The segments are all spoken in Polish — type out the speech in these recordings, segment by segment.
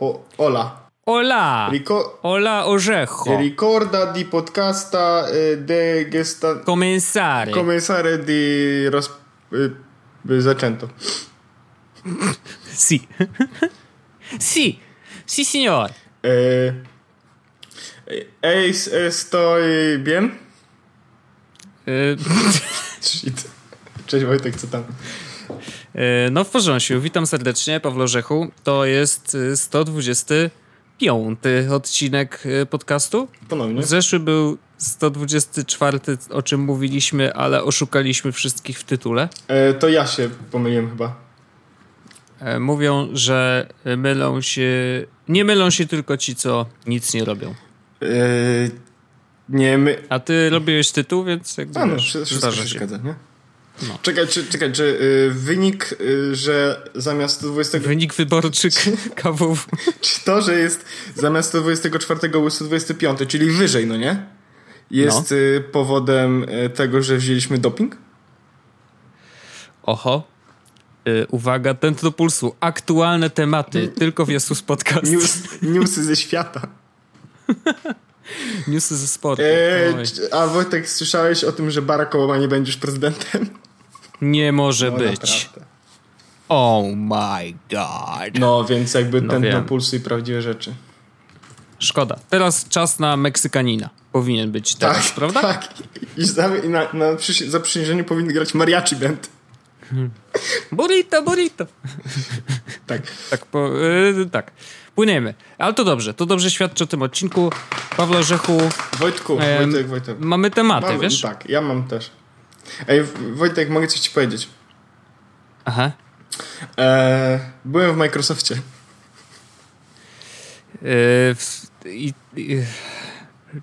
O, Ola. Hola! Rico- Hola Orzecho! Ricorda di podcasta eh, de gesta... Comenzare! Comenzare di... Ros... eh, zaczęto. sì. sì. Sì, signore. Eh, Eis estoy bien? E, Shit. Cześć Wojtek, co tam? E, no w porządku. Witam serdecznie, Pawlo Orzechu. To jest e, 125 odcinek e, podcastu. Ponownie. Zeszły był 124, o czym mówiliśmy, ale oszukaliśmy wszystkich w tytule. E, to ja się pomyliłem chyba. E, Mówią, że mylą się... Nie mylą się tylko ci, co nic nie robią. E, nie, my... A ty robiłeś tytuł, więc jakby A no, wiesz, wszystko się. zgadza, nie? No. Czekaj, czy, czekaj, czy y, wynik, y, że zamiast 20... Wynik wyborczy kawów. Czy to, że jest zamiast 124 był 125, czyli wyżej, no nie? Jest No. y, powodem y, tego, że wzięliśmy doping? Oho. Y, uwaga, ten do pulsu. Aktualne tematy, tylko w Jesus Podcast. News, newsy ze świata. Newsy ze sportu. E, czy- a Wojtek, słyszałeś o tym, że Barack Obama nie będziesz prezydentem? Nie może No, być. naprawdę. Oh my god. No, więc jakby No ten pulsu i prawdziwe rzeczy. Szkoda. Teraz czas na Meksykanina. Powinien być teraz, prawda? Tak. I za, na, na przysi- zaprzysiężeniu powinny grać mariachi band. Burrito, burrito. Tak. Tak, po, y, tak. Płyniemy. Ale to dobrze. To dobrze świadczy o tym odcinku. Pawlo Rzechu, Wojtku, Em, Wojtek, Wojtek. mamy tematy, Mam- wiesz? Tak, ja mam też. Ej, Wojtek, mogę coś ci powiedzieć. Aha. E, byłem w Microsoftie. Y, w, i, i,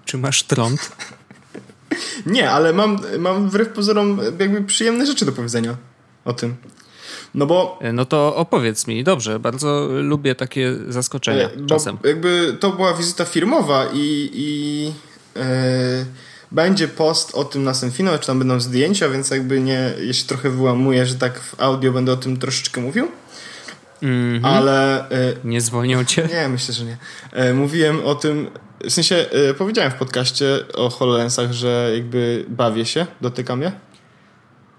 czy masz trąd? Nie, ale mam, mam wbrew pozorom jakby przyjemne rzeczy do powiedzenia o tym. No bo, Y, No to opowiedz mi. Dobrze, bardzo lubię takie zaskoczenia e, czasem. jakby to była wizyta firmowa i, i e, będzie post o tym na Senfino, czy tam będą zdjęcia, więc jakby nie, ja się trochę wyłamuję, że tak w audio będę o tym troszeczkę mówił, Mhm. ale e, Nie zwolnią cię? Nie, myślę, że nie. E, mówiłem o tym, w sensie e, powiedziałem w podcaście o HoloLensach, że jakby bawię się, dotykam je.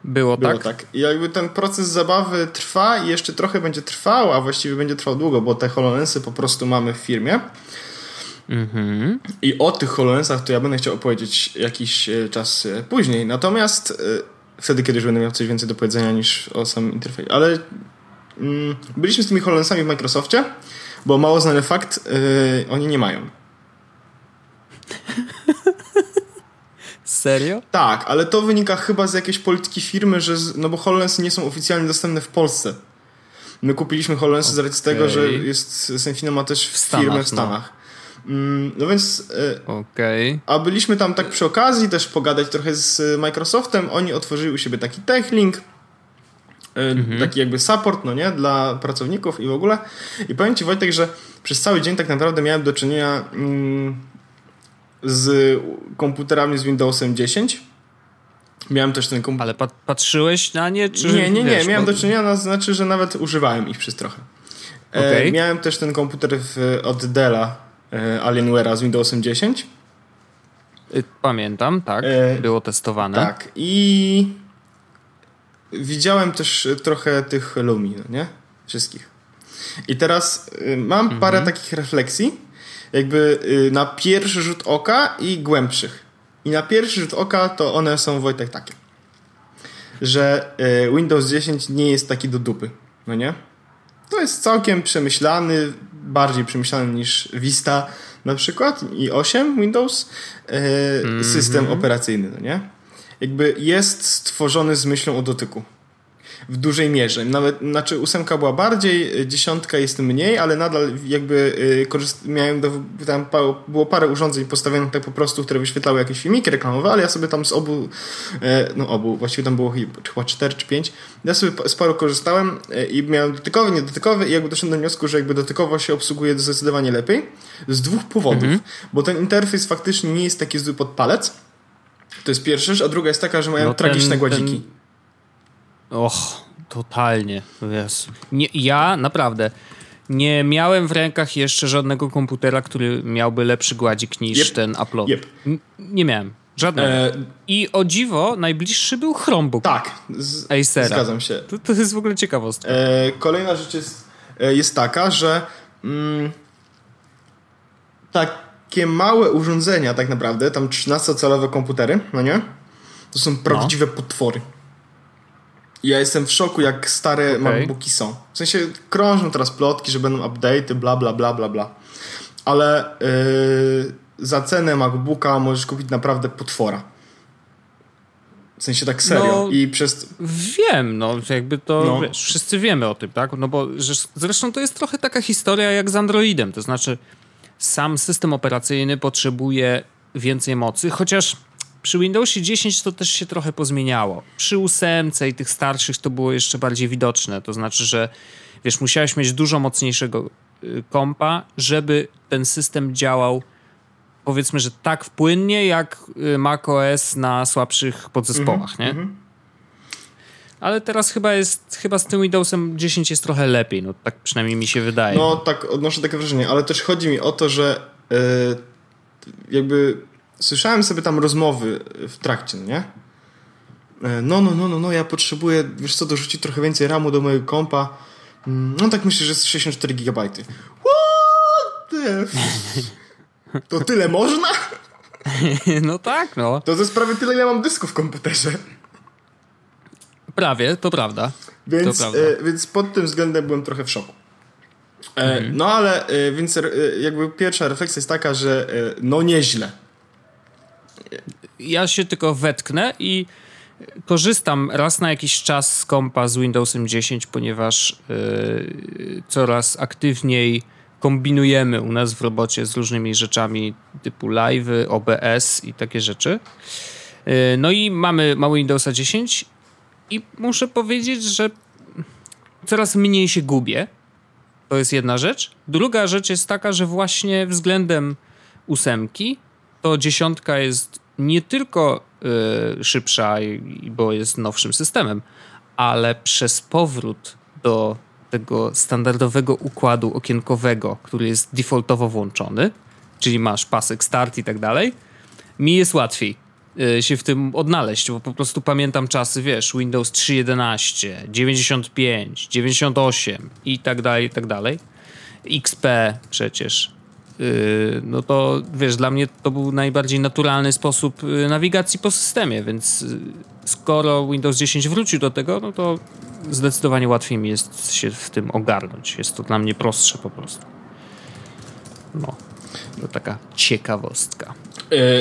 Było, Było tak? tak. I jakby ten proces zabawy trwa i jeszcze trochę będzie trwał, a właściwie będzie trwał długo, bo te HoloLensy po prostu mamy w firmie. Mhm. I o tych HoloLensach to ja będę chciał opowiedzieć jakiś e, czas e, później. Natomiast e, wtedy, kiedy już będę miał coś więcej do powiedzenia niż o samym interfejsie. Ale mm, byliśmy z tymi HoloLensami w Microsoftie, bo mało znany fakt, e, oni nie mają. Serio? Tak, ale to wynika chyba z jakiejś polityki firmy, że z, no bo HoloLensy nie są oficjalnie dostępne w Polsce. My kupiliśmy HoloLensy z racji tego, że jest Senfino ma też W Stanach, firmę w no. Stanach. Mm, No więc e, Okej. A byliśmy tam tak przy okazji też pogadać trochę z Microsoftem. Oni otworzyli u siebie taki techlink, e, taki jakby support, no nie, dla pracowników i w ogóle. I powiem Ci Wojtek, że przez cały dzień tak naprawdę miałem do czynienia mm, z komputerami z Windowsem 10. Miałem też ten komputer. Ale pat- patrzyłeś na nie, czy Nie, nie, nie. wiesz, miałem do czynienia, to znaczy, że nawet używałem ich przez trochę. E, Okej. miałem też ten komputer w, od Della e, Alienware'a z Windowsem 10. Y, Pamiętam, tak. E, Było testowane. Tak. I widziałem też trochę tych Lumi, no nie? Wszystkich. I teraz y, mam parę takich refleksji, jakby y, na pierwszy rzut oka i głębszych. I na pierwszy rzut oka to one są Wojtek takie. Że Windows 10 nie jest taki do dupy, no nie? To jest całkiem przemyślany, bardziej przemyślany niż Vista na przykład i 8 Windows e, system operacyjny, no nie? Jakby jest stworzony z myślą o dotyku. W dużej mierze. Nawet, znaczy ósemka była bardziej, e, dziesiątka jest mniej, ale nadal jakby e, korzyst- miałem do, tam pa, było parę urządzeń postawionych tak po prostu, które wyświetlały jakieś filmiki reklamowe, ale ja sobie tam z obu, e, no obu, właściwie tam było chyba 4 czy 5, ja sobie z paru korzystałem e, i miałem dotykowy, niedotykowy i jakby doszedłem do wniosku, że jakby dotykowo się obsługuje zdecydowanie lepiej z dwóch powodów, bo ten interfejs faktycznie nie jest taki zły pod palec, to jest pierwsza rzecz, a druga jest taka, że mają No ten- tragiczne gładziki. ten- Och, totalnie. Jezu. Nie, ja naprawdę nie miałem w rękach jeszcze żadnego komputera, który miałby lepszy gładzik niż yep. ten Apple'owy. Yep. Nie miałem. Żadnego. E... I o dziwo, najbliższy był Chromebook. Tak, z... Acera. zgadzam się. To, to jest w ogóle ciekawostka. E, kolejna rzecz jest, e, jest taka, że mm, takie małe urządzenia tak naprawdę, tam 13-calowe komputery, no nie? To są prawdziwe no. potwory. Ja jestem w szoku, jak stare okay. MacBooki są. W sensie krążą teraz plotki, że będą update'y, bla, bla, bla, bla, bla. Ale yy, za cenę MacBooka możesz kupić naprawdę potwora. W sensie tak serio. No, I przez... Wiem, no jakby to, no. Wiesz, wszyscy wiemy o tym, tak? No bo że, zresztą to jest trochę taka historia jak z Androidem, to znaczy sam system operacyjny potrzebuje więcej mocy, chociaż przy Windowsie 10 to też się trochę pozmieniało. Przy 8 i tych starszych to było jeszcze bardziej widoczne. To znaczy, że wiesz, musiałeś mieć dużo mocniejszego y, kompa, żeby ten system działał powiedzmy, że tak płynnie jak y, macOS na słabszych podzespołach, mm -hmm, nie? Mm -hmm. Ale teraz chyba jest, chyba z tym Windowsem 10 jest trochę lepiej, no tak przynajmniej mi się wydaje. No tak, odnoszę takie wrażenie, ale też chodzi mi o to, że yy, jakby słyszałem sobie tam rozmowy w trakcie, nie? E, no, no, no, no, no, ja potrzebuję, wiesz co, dorzucić trochę więcej RAMu do mojego kompa. Mm, no tak myślę, że jest 64 GB. What the To tyle można? No tak, no. To jest prawie tyle, ja mam dysków w komputerze. Prawie, to prawda. Więc, to prawda. E, więc pod tym względem byłem trochę w szoku. E, mhm. No ale e, więc e, jakby pierwsza refleksja jest taka, że e, no nieźle ja się tylko wetknę i korzystam raz na jakiś czas z kompa z Windowsem 10, ponieważ yy, coraz aktywniej kombinujemy u nas w robocie z różnymi rzeczami typu live, OBS i takie rzeczy. Yy, no i mamy, mamy Windowsa 10 i muszę powiedzieć, że coraz mniej się gubię. To jest jedna rzecz. Druga rzecz jest taka, że właśnie względem ósemki to dziesiątka jest nie tylko y, szybsza, bo jest nowszym systemem, ale przez powrót do tego standardowego układu okienkowego, który jest defaultowo włączony, czyli masz pasek start i tak dalej, mi jest łatwiej y, się w tym odnaleźć, bo po prostu pamiętam czasy, wiesz, Windows 3.11, 95, 98 i tak dalej, i tak dalej. XP przecież. Y, no to wiesz, dla mnie to był najbardziej naturalny sposób y, nawigacji po systemie, więc y, skoro Windows 10 wrócił do tego, no to zdecydowanie łatwiej mi jest się w tym ogarnąć. Jest to dla mnie prostsze po prostu. No, to taka ciekawostka.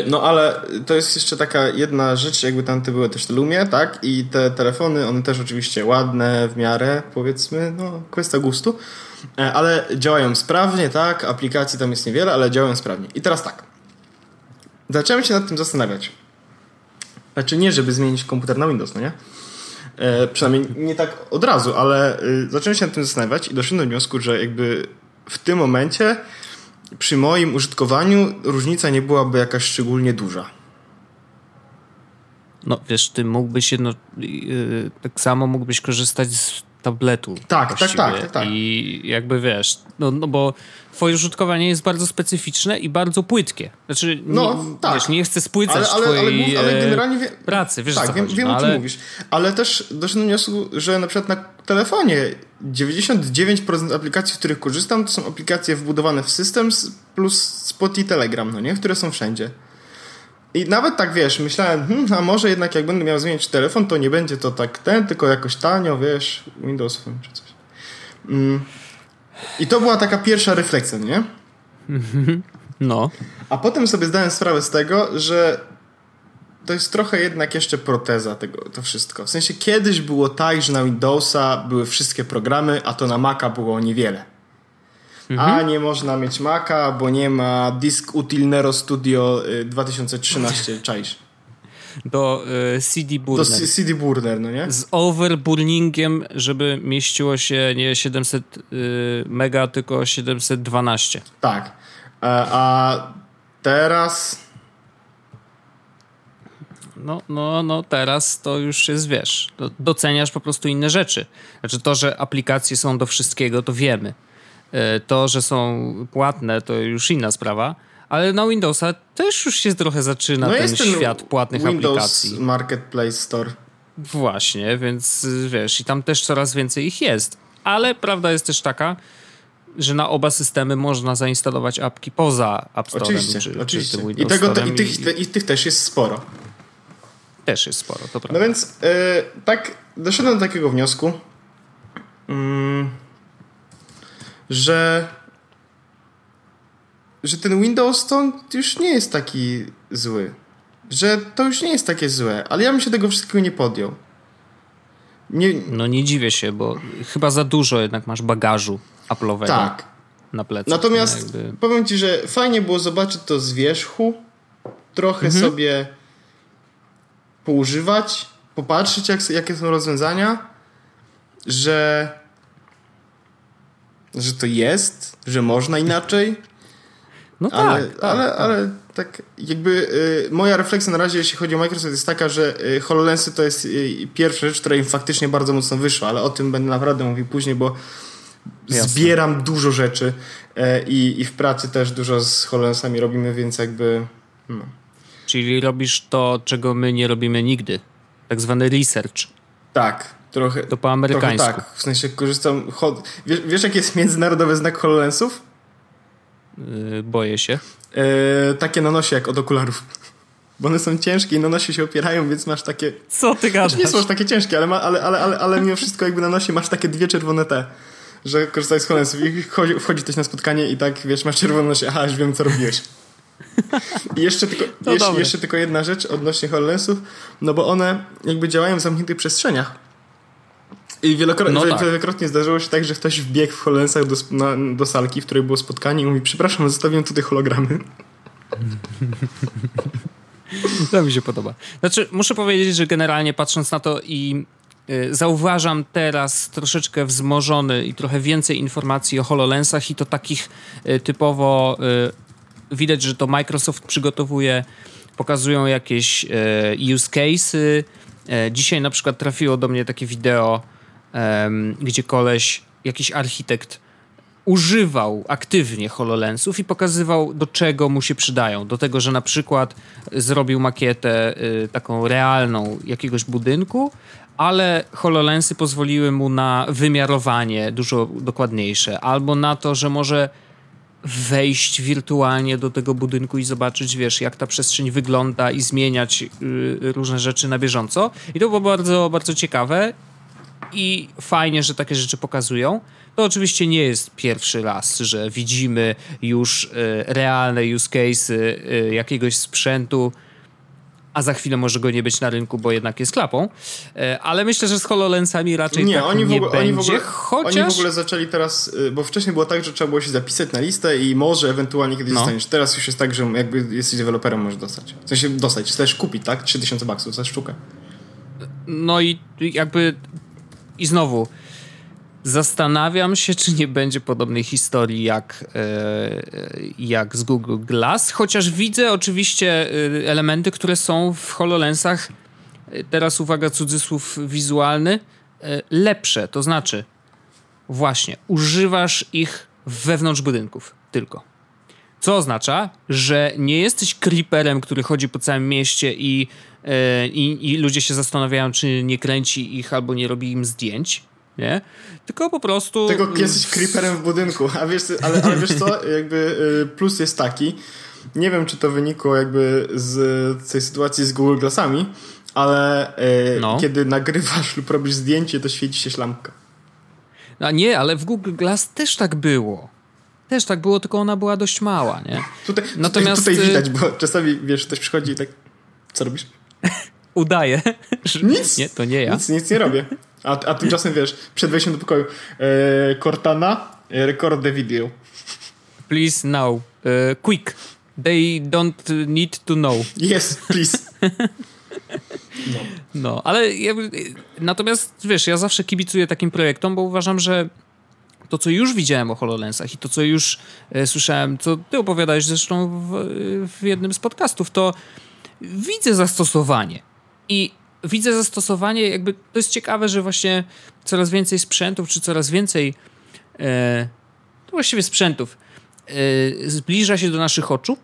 No ale to jest jeszcze taka jedna rzecz, jakby tam te były też te Lumie, tak? I te telefony, one też oczywiście ładne w miarę, powiedzmy, no kwestia gustu. E, ale działają sprawnie, tak? Aplikacji tam jest niewiele, ale działają sprawnie. I teraz tak. Zacząłem się nad tym zastanawiać. Znaczy nie, żeby zmienić komputer na Windows, no nie? E, przynajmniej nie tak od razu, ale y, zacząłem się nad tym zastanawiać i doszedłem do wniosku, że jakby w tym momencie przy moim użytkowaniu różnica nie byłaby jakaś szczególnie duża. No wiesz, ty mógłbyś jedno, yy, tak samo mógłbyś korzystać z tabletu. Tak, tak, tak, tak, tak. I jakby wiesz, no, no bo twoje użytkowanie jest bardzo specyficzne i bardzo płytkie. Znaczy, no, nie, tak. wiesz, nie chcę spłycać ale, ale, twojej ale, ale generalnie wie... pracy, wiesz Tak, wiem, wiem no, o czym mówisz. Ale też doszedłem do wniosku, że na przykład na telefonie 99% aplikacji, z których korzystam, to są aplikacje wbudowane w system plus Spot i Telegram, no nie? Które są wszędzie. I nawet tak wiesz, myślałem, hmm, a może jednak jak będę miał zmienić telefon, to nie będzie to tak ten, tylko jakoś tanio, wiesz, Windows Phone czy coś. Mm. I to była taka pierwsza refleksja, nie? No. A potem sobie zdałem sprawę z tego, że to jest trochę jednak jeszcze proteza tego, to wszystko. W sensie kiedyś było tak, że na Windowsa były wszystkie programy, a to na Maca było niewiele. Mhm. A nie można mieć Maca, bo nie ma Disk Util Nero Studio 2013, y, czaisz? Do y, CD Burner. Do CD Burner, no nie? Z overburningiem, żeby mieściło się nie 700 y, mega, tylko 712. Tak. A, e, a teraz... No, no, no teraz to już jest, wiesz, doceniasz po prostu inne rzeczy. Znaczy to, że aplikacje są do wszystkiego, to wiemy to, że są płatne, to już inna sprawa. Ale na Windowsa też już się trochę zaczyna no ten, ten świat płatnych Windows aplikacji. Marketplace Store. Właśnie, więc wiesz, i tam też coraz więcej ich jest. Ale prawda jest też taka, że na oba systemy można zainstalować apki poza App Store. Oczywiście, czy, oczywiście. Czy I, tego, te, i, tych, i, I tych też jest sporo. Też jest sporo, to prawda. No więc yy, tak, doszedłem do takiego wniosku, yy, że że ten Windows to już nie jest taki zły. Że to już nie jest takie złe, ale ja bym się tego wszystkiego nie podjął. Nie... No nie dziwię się, bo chyba za dużo jednak masz bagażu Apple'owego tak. na plecach. Natomiast jakby... powiem ci, że fajnie było zobaczyć to z wierzchu, trochę mhm. sobie poużywać, popatrzeć jak, jakie są rozwiązania, że że to jest, że można inaczej. No ale, tak, tak, ale, tak. ale tak jakby y, moja refleksja na razie, jeśli chodzi o Microsoft, jest taka, że y, HoloLensy to jest y, pierwsza rzecz, która im faktycznie bardzo mocno wyszła, ale o tym będę naprawdę mówił później, bo Jasne. zbieram dużo rzeczy y, i w pracy też dużo z HoloLensami robimy, więc jakby... No. Czyli robisz to, czego my nie robimy nigdy. Tak zwany research. Tak, trochę. To po amerykańsku. tak, w sensie korzystam. Wiesz, wiesz jaki jest międzynarodowy znak HoloLensów? Yy, boję się. Yy, takie na nosie jak od okularów. Bo one są ciężkie i na nosie się opierają, więc masz takie... Co ty gadasz? Znaczy nie są aż takie ciężkie, ale, ma, ale, ale, ale, ale mimo wszystko jakby na nosie masz takie dwie czerwone te, że korzystaj z HoloLensów i wchodzi, wchodzi ktoś na spotkanie i tak, wiesz, masz czerwone nosie, aha, już wiem co robiłeś. I jeszcze tylko, jeszcze, jeszcze, tylko jedna rzecz odnośnie HoloLensów, no bo one jakby działają w zamkniętych przestrzeniach. I wielokrotnie, no tak. wielokrotnie zdarzyło się tak, że ktoś wbiegł w HoloLensach do, na, do salki, w której było spotkanie i mówi, przepraszam, zostawiłem tutaj hologramy. To mi się podoba. Znaczy, muszę powiedzieć, że generalnie patrząc na to i y, zauważam teraz troszeczkę wzmożony i trochę więcej informacji o HoloLensach i to takich y, typowo y, widać, że to Microsoft przygotowuje, pokazują jakieś use cases. Dzisiaj na przykład trafiło do mnie takie wideo, gdzie koleś, jakiś architekt używał aktywnie HoloLensów i pokazywał, do czego mu się przydają. Do tego, że na przykład zrobił makietę y, taką realną jakiegoś budynku, ale HoloLensy pozwoliły mu na wymiarowanie dużo dokładniejsze, albo na to, że może wejść wirtualnie do tego budynku i zobaczyć, wiesz, jak ta przestrzeń wygląda i zmieniać y, różne rzeczy na bieżąco. I to było bardzo, bardzo ciekawe i fajnie, że takie rzeczy pokazują. To oczywiście nie jest pierwszy raz, że widzimy już y, realne use cases y, jakiegoś sprzętu, a za chwilę może go nie być na rynku, bo jednak jest klapą. E, ale myślę, że z HoloLensami raczej nie, tak oni nie ogóle, będzie, oni w ogóle, chociaż... Oni w ogóle zaczęli teraz, bo wcześniej było tak, że trzeba było się zapisać na listę i może ewentualnie kiedyś no. dostaniesz. Teraz już jest tak, że jakby jesteś deweloperem, możesz dostać. W sensie dostać, chcesz kupić, tak? 3000 baksów za sztukę. No i jakby i znowu Zastanawiam się, czy nie będzie podobnej historii jak, e, jak z Google Glass, chociaż widzę oczywiście e, elementy, które są w HoloLensach, e, teraz uwaga, cudzysłów wizualny, lepsze. To znaczy, właśnie, używasz ich wewnątrz budynków tylko. Co oznacza, że nie jesteś creeperem, który chodzi po całym mieście i, i, i ludzie się zastanawiają, czy nie kręci ich albo nie robi im zdjęć nie? Tylko po prostu... Tylko jesteś creeperem w budynku, a wiesz, ale, ale wiesz co, jakby y, plus jest taki, nie wiem, czy to wynikło jakby z tej sytuacji z Google Glassami, ale y, no. kiedy nagrywasz lub robisz zdjęcie, to świeci się szlampka. A nie, ale w Google Glass też tak było. Też tak było, tylko ona była dość mała, nie? Tutaj, Natomiast... tutaj widać, bo czasami, wiesz, ktoś przychodzi i tak, co robisz? Udaje. Nic. Nie, to nie ja. Nic, nic nie robię. A, a tymczasem wiesz, przed wejściem do pokoju e, Cortana, e, record the video. Please now. E, quick. They don't need to know. Yes, please. No. no, ale ja, natomiast wiesz, ja zawsze kibicuję takim projektom, bo uważam, że to, co już widziałem o HoloLensach i to, co już e, słyszałem, co ty opowiadałeś zresztą w, w jednym z podcastów, to widzę zastosowanie. I widzę zastosowanie, jakby to jest ciekawe, że właśnie coraz więcej sprzętów, czy coraz więcej e, właściwie sprzętów, yy, zbliża się do naszych oczu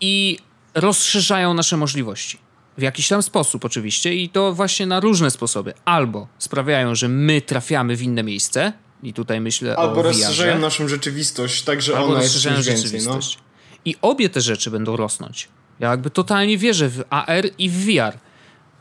i rozszerzają nasze możliwości. W jakiś tam sposób oczywiście i to właśnie na różne sposoby. Albo sprawiają, że my trafiamy w inne miejsce i tutaj myślę Albo o rozszerzają naszą rzeczywistość, tak że Albo ona jest. No. rzeczywistość. I obie te rzeczy będą rosnąć. Ja jakby totalnie wierzę w AR i w VR.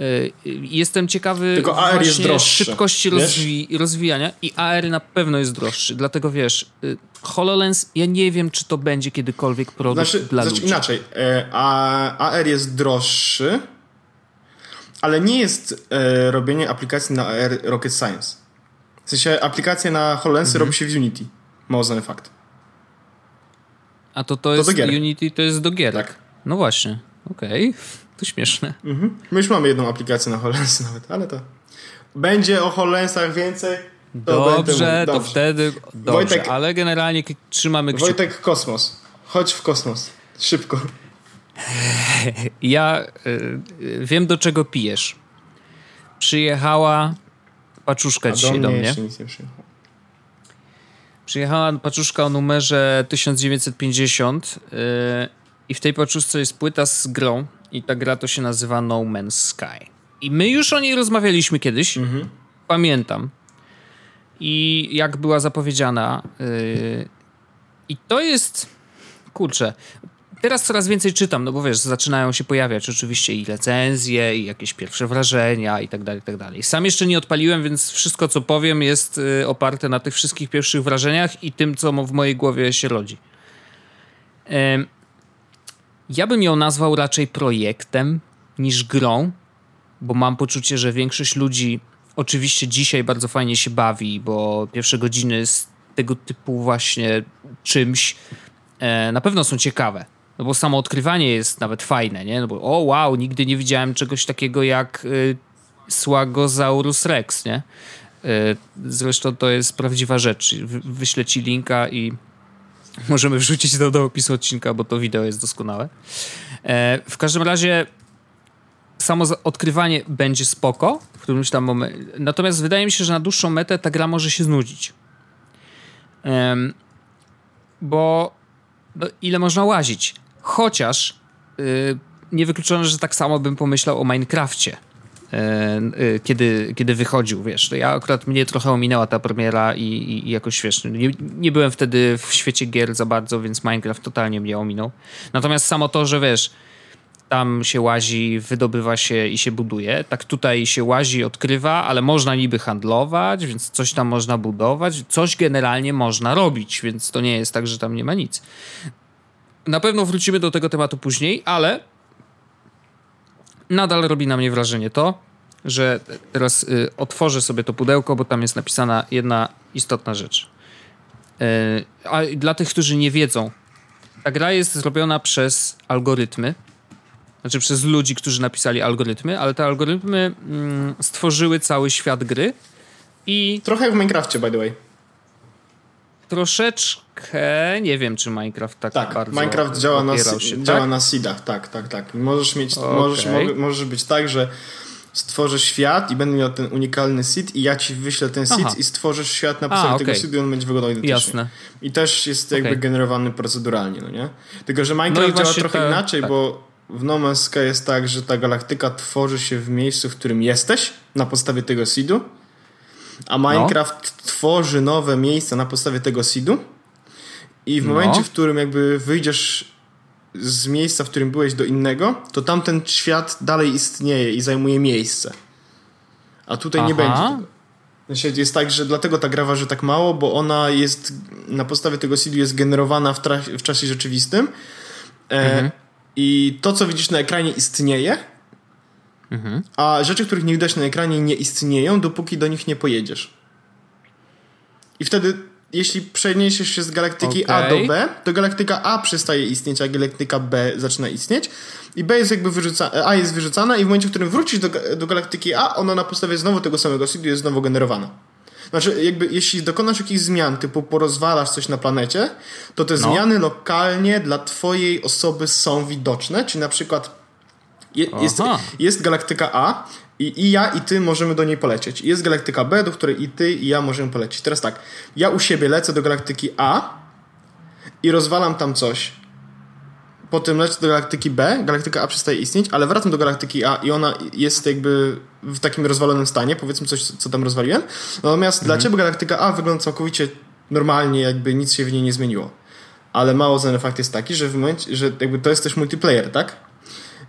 Y, Jestem ciekawy Tylko AR jest droższy, szybkości rozwi- rozwijania i AR na pewno jest droższy. Dlatego wiesz, y, HoloLens, ja nie wiem, czy to będzie kiedykolwiek produkt Znaczy, dla znaczy ludzi. inaczej. E, a, AR jest droższy, ale nie jest e, robienie aplikacji na AR rocket science. W sensie aplikacje na HoloLensy Mhm. robi się w Unity. Mało znany fakt. A to to jest do gier. Unity, to jest do gierek. Tak. No właśnie, okej. To śmieszne. Mhm. My już mamy jedną aplikację na HoloLensy nawet, ale to... Będzie o HoloLensach więcej. To Dobrze, to Dobrze. wtedy dobrze, Wojtek- ale generalnie trzymamy kciuki. Wojtek, kosmos. Chodź w kosmos. Szybko. Ja y, y, wiem, do czego pijesz. Przyjechała paczuszka dzisiaj do mnie. jeszcze nic nie przyjechał. Przyjechała paczuszka o numerze 1950 y, i w tej paczuszce jest płyta z grą i ta gra to się nazywa No Man's Sky. I my już o niej rozmawialiśmy kiedyś, Mhm. pamiętam. I jak była zapowiedziana. y, I to jest. Kurczę. Teraz coraz więcej czytam, no bo wiesz, zaczynają się pojawiać oczywiście i recenzje, i jakieś pierwsze wrażenia, i tak dalej, i tak dalej. Sam jeszcze nie odpaliłem, więc wszystko, co powiem, jest y, oparte na tych wszystkich pierwszych wrażeniach i tym, co w mojej głowie się rodzi. Em, ja bym ją nazwał raczej projektem niż grą, bo mam poczucie, że większość ludzi oczywiście dzisiaj bardzo fajnie się bawi, bo pierwsze godziny z tego typu właśnie czymś e, na pewno są ciekawe. No bo samo odkrywanie jest nawet fajne, nie? No bo o wow, nigdy nie widziałem czegoś takiego jak y, rex, nie? Y, zresztą to jest prawdziwa rzecz. Wy, wyślę ci linka i możemy wrzucić to do opisu odcinka, bo to wideo jest doskonałe. E, w każdym razie samo odkrywanie będzie spoko w którymś tam momencie. Natomiast wydaje mi się, że na dłuższą metę ta gra może się znudzić. Bo no, ile można łazić? Chociaż y, niewykluczone, że tak samo bym pomyślał o Minecrafcie. E, y, Kiedy, kiedy wychodził, wiesz, ja akurat mnie trochę ominęła ta premiera i, i, jakoś wiesz, nie, nie byłem wtedy w świecie gier za bardzo, więc Minecraft totalnie mnie ominął. Natomiast samo to, że wiesz, tam się łazi, wydobywa się i się buduje. Tak tutaj się łazi, odkrywa, ale można niby handlować, więc coś tam można budować, coś generalnie można robić, więc to nie jest tak, że tam nie ma nic. Na pewno wrócimy do tego tematu później, ale nadal robi na mnie wrażenie to, że teraz y, otworzę sobie to pudełko, bo tam jest napisana jedna istotna rzecz. Y, a dla tych, którzy nie wiedzą, ta gra jest zrobiona przez algorytmy, znaczy przez ludzi, którzy napisali algorytmy, ale te algorytmy mm, stworzyły cały świat gry i Trochę jak w Minecrafcie, by the way. Troszeczkę nie wiem, czy Minecraft tak, Tak, bardzo Minecraft działa na, się, działa tak? na seedach, tak, tak, tak. Możesz mieć, Okej. możesz, mo- możesz być tak, że stworzę świat i będę miał ten unikalny seed i ja ci wyślę ten seed Aha. i stworzysz świat na podstawie A, tego okej. seedu i on będzie wyglądał identycznie. Jasne. I też jest jakby Okej. generowany proceduralnie, no nie? Tylko, że No Minecraft działa właśnie trochę ta- inaczej, tak. bo w No Man's Sky jest tak, że ta galaktyka tworzy się w miejscu, w którym jesteś na podstawie tego seedu, a No. Minecraft tworzy nowe miejsca na podstawie tego seedu i w No. momencie, w którym jakby wyjdziesz z miejsca, w którym byłeś do innego, to tamten świat dalej istnieje i zajmuje miejsce. A tutaj nie Aha. będzie tego. Znaczy, jest tak, że dlatego ta gra waży tak mało, bo ona jest na podstawie tego seedu jest generowana w, w czasie rzeczywistym. E, Mhm. I to, co widzisz na ekranie, istnieje, Mhm. a rzeczy, których nie widać na ekranie, nie istnieją, dopóki do nich nie pojedziesz. I wtedy, jeśli przeniesiesz się z galaktyki A do. B, to galaktyka A przestaje istnieć, a galaktyka B zaczyna istnieć. I B jest jakby wyrzuca A jest wyrzucana, i w momencie, w którym wrócisz do, do galaktyki A, ona na podstawie znowu tego samego seedu jest znowu generowana. Znaczy, jakby jeśli dokonasz jakichś zmian, typu porozwalasz coś na planecie, to te No. zmiany lokalnie dla twojej osoby są widoczne, czy na przykład je, jest, jest galaktyka A I, I ja i ty możemy do niej polecieć. Jest galaktyka B, do której i ty i ja możemy polecieć. Teraz tak, ja u siebie lecę do galaktyki A i rozwalam tam coś. Potem lecę do galaktyki B, galaktyka A przestaje istnieć, ale wracam do galaktyki A i ona jest jakby w takim rozwalonym stanie, powiedzmy coś, co tam rozwaliłem. Natomiast mhm. dla ciebie galaktyka A wygląda całkowicie normalnie, jakby nic się w niej nie zmieniło. Ale mało znany fakt jest taki, że w momencie, że jakby to jest też multiplayer, tak?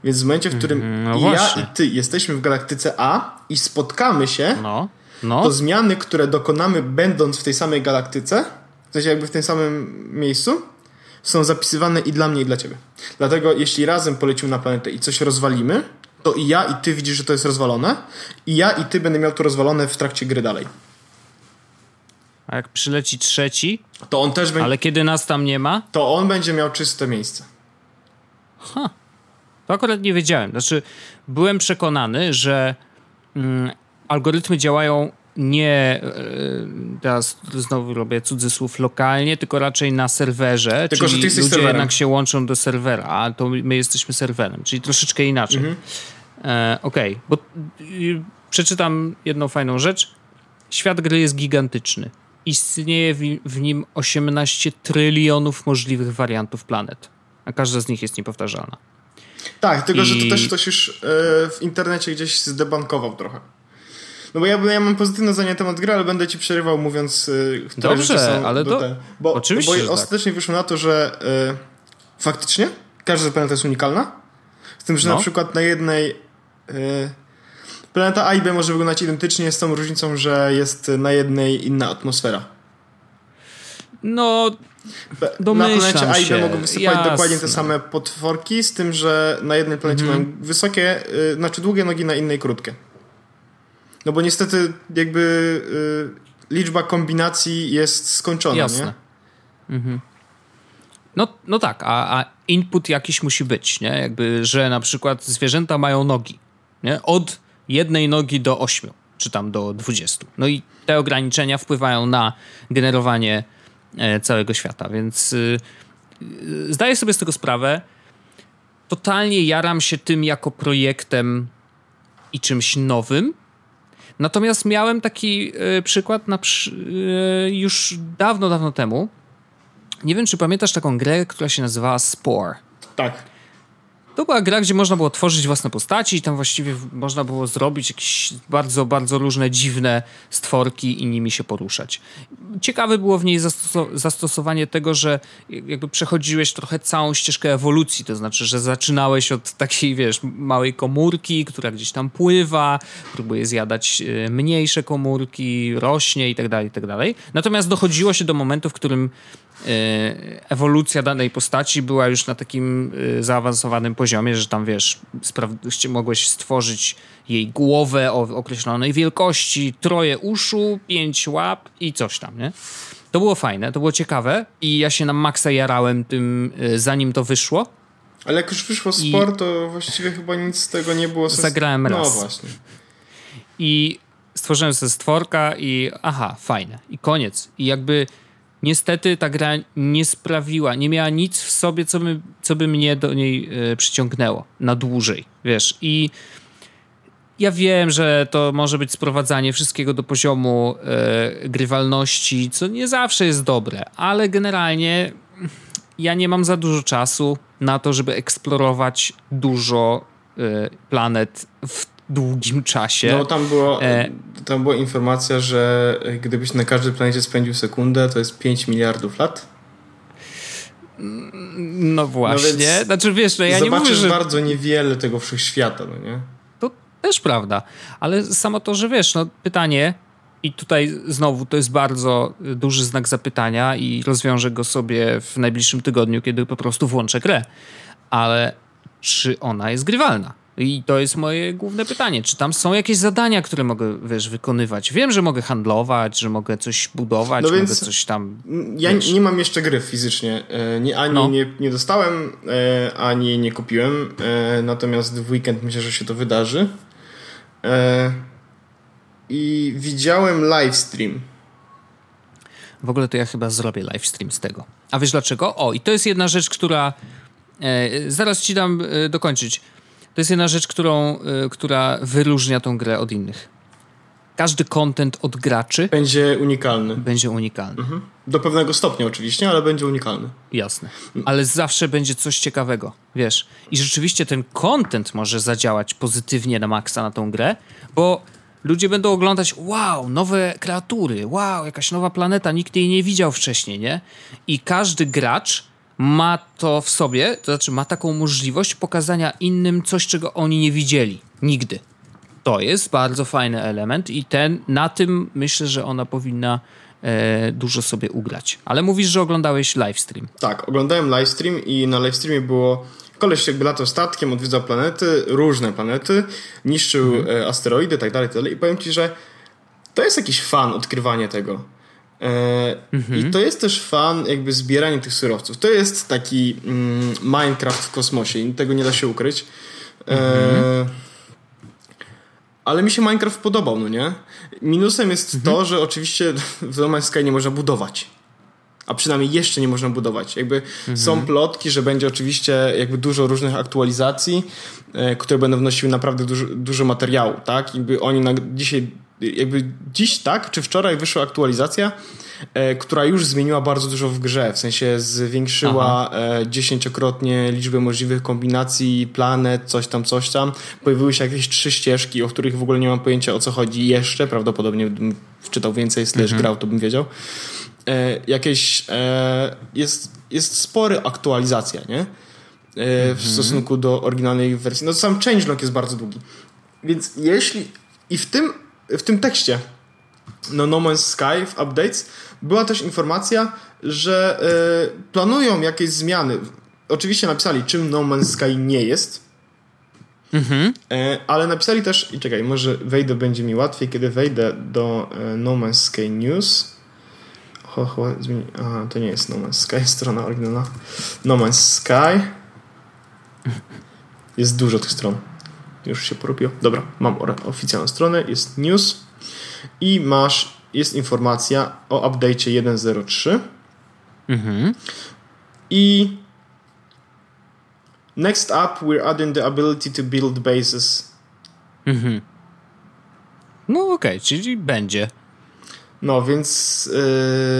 Więc w momencie, w którym mm, no ja i ty jesteśmy w galaktyce A i spotkamy się, no, no. to zmiany, które dokonamy będąc w tej samej galaktyce, w sensie jakby w tym samym miejscu, są zapisywane i dla mnie, i dla ciebie. Dlatego jeśli razem polecimy na planetę i coś rozwalimy, to i ja, i ty widzisz, że to jest rozwalone, i ja, i ty będę miał to rozwalone w trakcie gry dalej. A jak przyleci trzeci, to on też będzie. Ale kiedy nas tam nie ma, to on będzie miał czyste miejsce. Ha. To akurat nie wiedziałem. Znaczy, byłem przekonany, że mm, algorytmy działają nie, yy, teraz znowu robię cudzysłów, lokalnie, tylko raczej na serwerze. Tylko, czyli że ty jesteś ludzie serwerem. jednak się łączą do serwera, a to my jesteśmy serwerem, czyli troszeczkę inaczej. Mhm. E, Okej, okay. bo y, przeczytam jedną fajną rzecz. Świat gry jest gigantyczny. Istnieje w, w nim 18 trylionów możliwych wariantów planet, a każda z nich jest niepowtarzalna. Tak, tylko I... że to też ktoś już e, w internecie gdzieś zdebankował trochę. No bo ja, ja mam pozytywne zdanie na temat gry, ale będę ci przerywał mówiąc, e, które Dobrze, są ale do, te, bo, oczywiście, bo ostatecznie tak. wyszło na to, że y, faktycznie każda planeta jest unikalna. Z tym, że no. na przykład na jednej y, planeta A i B może wyglądać identycznie z tą różnicą, że jest na jednej inna atmosfera. No, na planecie A i B mogą występować dokładnie te same potworki, z tym, że na jednej planecie mm. mają wysokie, y, znaczy długie nogi, na innej krótkie. No bo niestety jakby y, liczba kombinacji jest skończona, Jasne. nie? Mhm. No, no tak, a, a input jakiś musi być, nie? Jakby, że na przykład zwierzęta mają nogi, nie? Od jednej nogi do ośmiu, czy tam do dwudziestu. No i te ograniczenia wpływają na generowanie całego świata, więc y, y, zdaję sobie z tego sprawę. Totalnie jaram się tym jako projektem i czymś nowym. Natomiast miałem taki y, przykład na, już dawno, dawno temu. Nie wiem, czy pamiętasz taką grę, która się nazywała Spore. Tak. To była gra, gdzie można było tworzyć własne postaci i tam właściwie można było zrobić jakieś bardzo, bardzo różne dziwne stworki i nimi się poruszać. Ciekawe było w niej zastosowanie tego, że jakby przechodziłeś trochę całą ścieżkę ewolucji, to znaczy, że zaczynałeś od takiej, wiesz, małej komórki, która gdzieś tam pływa, próbuje zjadać e, mniejsze komórki, rośnie i tak dalej, i tak dalej. Natomiast dochodziło się do momentu, w którym ewolucja danej postaci była już na takim e, zaawansowanym poziomie, że tam wiesz, mogłeś stworzyć jej głowę o określonej wielkości, troje uszu, pięć łap i coś tam, nie? To było fajne, to było ciekawe i ja się na maksa jarałem tym, e, zanim to wyszło. Ale jak już wyszło sport, I... to właściwie chyba nic z tego nie było. Zagrałem no, raz. No właśnie. I stworzyłem sobie stworka i aha, fajne. I koniec. I jakby niestety ta gra nie sprawiła, nie miała nic w sobie, co by, co by mnie do niej e, przyciągnęło na dłużej, wiesz. I ja wiem, że to może być sprowadzanie wszystkiego do poziomu e, grywalności, co nie zawsze jest dobre, ale generalnie ja nie mam za dużo czasu na to, żeby eksplorować dużo e, planet w długim czasie. No tam, było, e... tam była informacja, że gdybyś na każdej planecie spędził sekundę, to jest 5 miliardów lat. No właśnie. No znaczy wiesz, no ja nie mówię, że... bardzo niewiele tego wszechświata, no nie? To też prawda. Ale samo to, że wiesz, no pytanie i tutaj znowu to jest bardzo duży znak zapytania i rozwiążę go sobie w najbliższym tygodniu, kiedy po prostu włączę grę. Ale czy ona jest grywalna? I to jest moje główne pytanie. Czy tam są jakieś zadania, które mogę, wiesz, wykonywać? Wiem, że mogę handlować, że mogę coś budować, no mogę coś tam... Ja wiesz. nie mam jeszcze gry fizycznie. E, nie, ani no. nie, nie dostałem, e, ani nie kupiłem. E, natomiast w weekend myślę, że się to wydarzy. I widziałem livestream. W ogóle to ja chyba zrobię livestream z tego. A wiesz dlaczego? O, i to jest jedna rzecz, która... Zaraz ci dam dokończyć To jest jedna rzecz, którą, y, która wyróżnia tą grę od innych. Każdy content od graczy Będzie unikalny. będzie unikalny. Mhm. Do pewnego stopnia oczywiście, ale będzie unikalny. Jasne. Ale zawsze będzie coś ciekawego, wiesz. I rzeczywiście ten content może zadziałać pozytywnie na maksa na tą grę, bo ludzie będą oglądać, wow, nowe kreatury, wow, jakaś nowa planeta, nikt jej nie widział wcześniej, nie? I każdy gracz ma to w sobie, to znaczy ma taką możliwość pokazania innym coś, czego oni nie widzieli. Nigdy. To jest bardzo fajny element i ten, na tym myślę, że ona powinna e, dużo sobie ugrać. Ale mówisz, że oglądałeś livestream. Tak, oglądałem livestream i na livestreamie było koleś jakby latał statkiem, odwiedzał planety, różne planety, niszczył Mhm. e, asteroidy, tak dalej, tak dalej. I powiem ci, że to jest jakiś fan odkrywanie tego. E, Mhm. I to jest też fan jakby zbieranie tych surowców. To jest taki mm, Minecraft w kosmosie tego nie da się ukryć. E, Mhm. ale mi się Minecraft podobał, no nie? Minusem jest Mhm. to, że oczywiście w No Man's Sky nie można budować. A przynajmniej jeszcze nie można budować. Jakby są plotki, że będzie oczywiście jakby dużo różnych aktualizacji, e, które będą wnosiły naprawdę dużo, dużo materiału, tak? Jakby oni na, dzisiaj, jakby dziś, tak? Czy wczoraj wyszła aktualizacja, e, która już zmieniła bardzo dużo w grze, w sensie zwiększyła e, dziesięciokrotnie liczbę możliwych kombinacji, planet, coś tam, coś tam. Pojawiły się jakieś trzy ścieżki, o których w ogóle nie mam pojęcia o co chodzi jeszcze, prawdopodobnie gdybym wczytał więcej, slash grał, to bym wiedział. E, jakieś e, jest, jest spory aktualizacja, nie? E, w stosunku do oryginalnej wersji. No sam changelog jest bardzo długi. Więc jeśli i w tym, w tym tekście no No Man's Sky w updates była też informacja, że e, planują jakieś zmiany. Oczywiście napisali, czym No Man's Sky nie jest, Mhm. e, ale napisali też, i czekaj, może wejdę, będzie mi łatwiej, kiedy wejdę do e, No Man's Sky News. Ho, ho, zmieni... Aha, to nie jest No Man's Sky, strona oryginalna. No Man's Sky. Jest dużo tych stron. Już się porobiło. Dobra, mam oficjalną stronę, jest news i masz, jest informacja o update'cie 1.03 Mhm. i next up we're adding the ability to build bases. Mhm. No okej, czyli będzie. No więc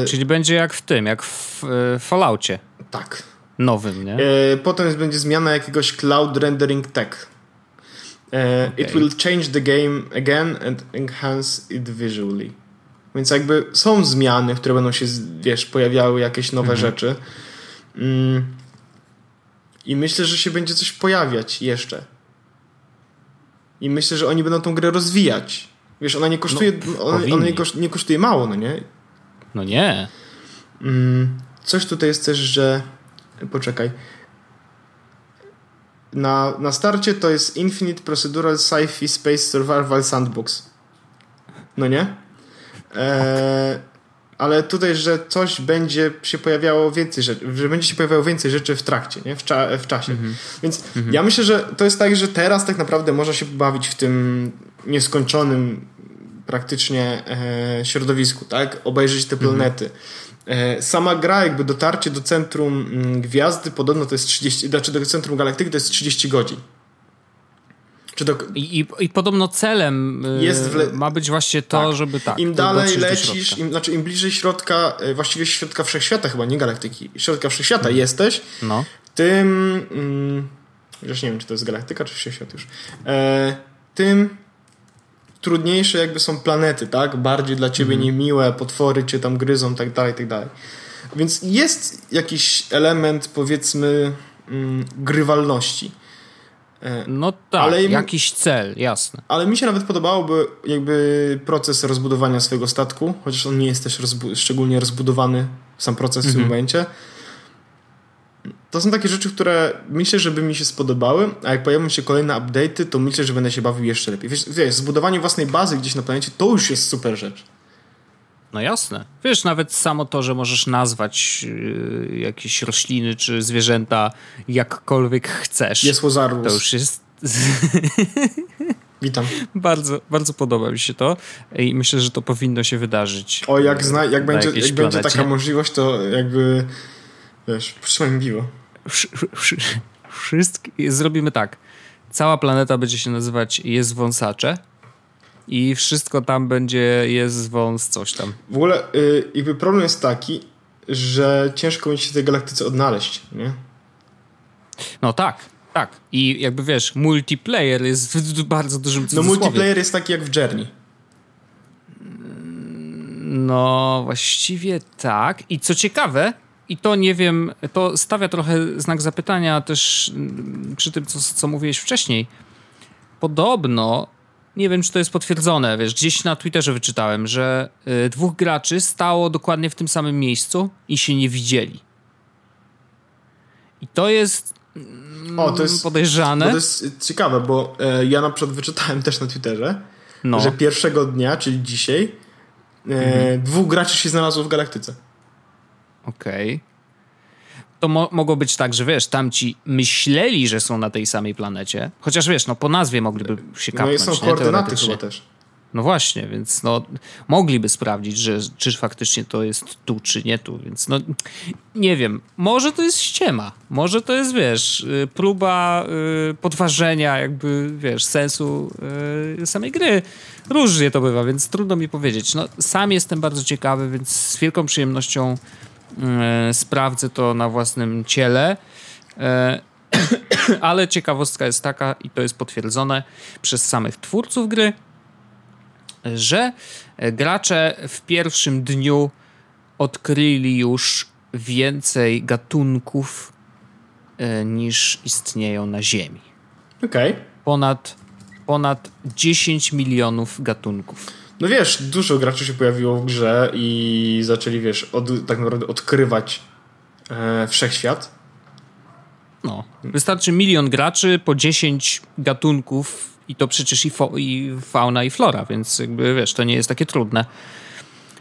yy, Czyli będzie jak w tym, jak w e, Falloutie tak. nowym, nie? E, potem będzie zmiana jakiegoś cloud rendering tech. E, It will change the game again and enhance it visually. Więc jakby są zmiany, które będą się, wiesz, pojawiały jakieś nowe Mhm. rzeczy. Mm. I myślę, że się będzie coś pojawiać jeszcze. I myślę, że oni będą tą grę rozwijać. Wiesz, ona nie kosztuje, ona, ona nie, koszt, nie kosztuje mało, no nie? No nie. Mm, coś tutaj jest też, że. Poczekaj. Na, na starcie to jest Infinite Procedural Sci-Fi Space Survival Sandbox. No nie? E, ale tutaj, że coś będzie się pojawiało więcej rzeczy, że będzie się pojawiało więcej rzeczy w trakcie, nie? W, cza, w czasie. Więc ja myślę, że to jest tak, że teraz tak naprawdę można się bawić w tym nieskończonym praktycznie e, środowisku, tak? Obejrzeć te planety. E, sama gra, jakby dotarcie do centrum mm, gwiazdy, podobno to jest 30, znaczy do centrum galaktyki to jest 30 godzin. Do, I, i, i podobno celem y, le- ma być właśnie to, Tak. żeby tak. Im dalej lecisz, im, znaczy im bliżej środka, e, właściwie środka wszechświata chyba, nie galaktyki, środka wszechświata jesteś, No. tym. Mm, już nie wiem, czy to jest galaktyka, czy wszechświat już. E, tym trudniejsze jakby są planety, tak? Bardziej dla ciebie niemiłe, potwory cię tam gryzą, tak dalej, tak dalej. Więc jest jakiś element, powiedzmy, mm, grywalności. E, No tak, Ale jakiś cel, jasne. ale mi się nawet podobałoby jakby proces rozbudowania swojego statku, chociaż on nie jest też rozbu- szczególnie rozbudowany, sam proces w tym momencie. To są takie rzeczy, które myślę, że by mi się spodobały, a jak pojawią się kolejne update'y, to myślę, że będę się bawił jeszcze lepiej. Wiesz, wiesz, zbudowanie własnej bazy gdzieś na planecie to już jest super rzecz. No jasne. Wiesz, nawet samo to, że możesz nazwać y, jakieś rośliny czy zwierzęta jakkolwiek chcesz. Jest to Łozarus. już jest... Witam. bardzo, bardzo podoba mi się to i myślę, że to powinno się wydarzyć. O, jak, zna, jak, będzie, jak będzie taka możliwość, to jakby wiesz, przytrzymaj mi. Wszy- wszy- Wszystkie... Zrobimy tak. cała planeta będzie się nazywać Jest Wąsacze i wszystko tam będzie Jest Wąs coś tam. W ogóle yy, jakby problem jest taki, że ciężko będzie się w tej galaktyce odnaleźć, nie? No tak, tak. I jakby wiesz, multiplayer jest w bardzo dużym No cudzysłowie. multiplayer jest taki jak w Journey. No, właściwie tak. I co ciekawe, i to nie wiem, to stawia trochę znak zapytania też mm, przy tym, co, co mówiłeś wcześniej. Podobno, nie wiem, czy to jest potwierdzone, wiesz, gdzieś na Twitterze wyczytałem, że y, dwóch graczy stało dokładnie w tym samym miejscu i się nie widzieli. I to jest, O, to jest mm, podejrzane. Bo to jest ciekawe, bo e, ja na przykład wyczytałem też na Twitterze, no. że pierwszego dnia, czyli dzisiaj, e, Mhm. dwóch graczy się znalazło w galaktyce. Okej. To mo mogło być tak, że wiesz, tamci myśleli, że są na tej samej planecie. Chociaż wiesz, no po nazwie mogliby się No kapnąć, i są nie? koordynaty chyba też. No właśnie, więc no mogliby sprawdzić, że czy faktycznie to jest tu, czy nie tu, więc no nie wiem. Może to jest ściema. Może to jest, wiesz, y, próba y, podważenia jakby, wiesz, sensu y, samej gry. Różnie to bywa, więc trudno mi powiedzieć. No sam jestem bardzo ciekawy, więc z wielką przyjemnością sprawdzę to na własnym ciele. E, ale ciekawostka jest taka, i to jest potwierdzone przez samych twórców gry, że gracze w pierwszym dniu odkryli już więcej gatunków e, niż istnieją na Ziemi. Okej. Ponad, ponad 10 milionów gatunków. No wiesz, dużo graczy się pojawiło w grze i zaczęli, wiesz, od, tak naprawdę odkrywać e, wszechświat. No. Wystarczy milion graczy po 10 gatunków i to przecież i, fo- i fauna i flora, więc jakby wiesz, to nie jest takie trudne.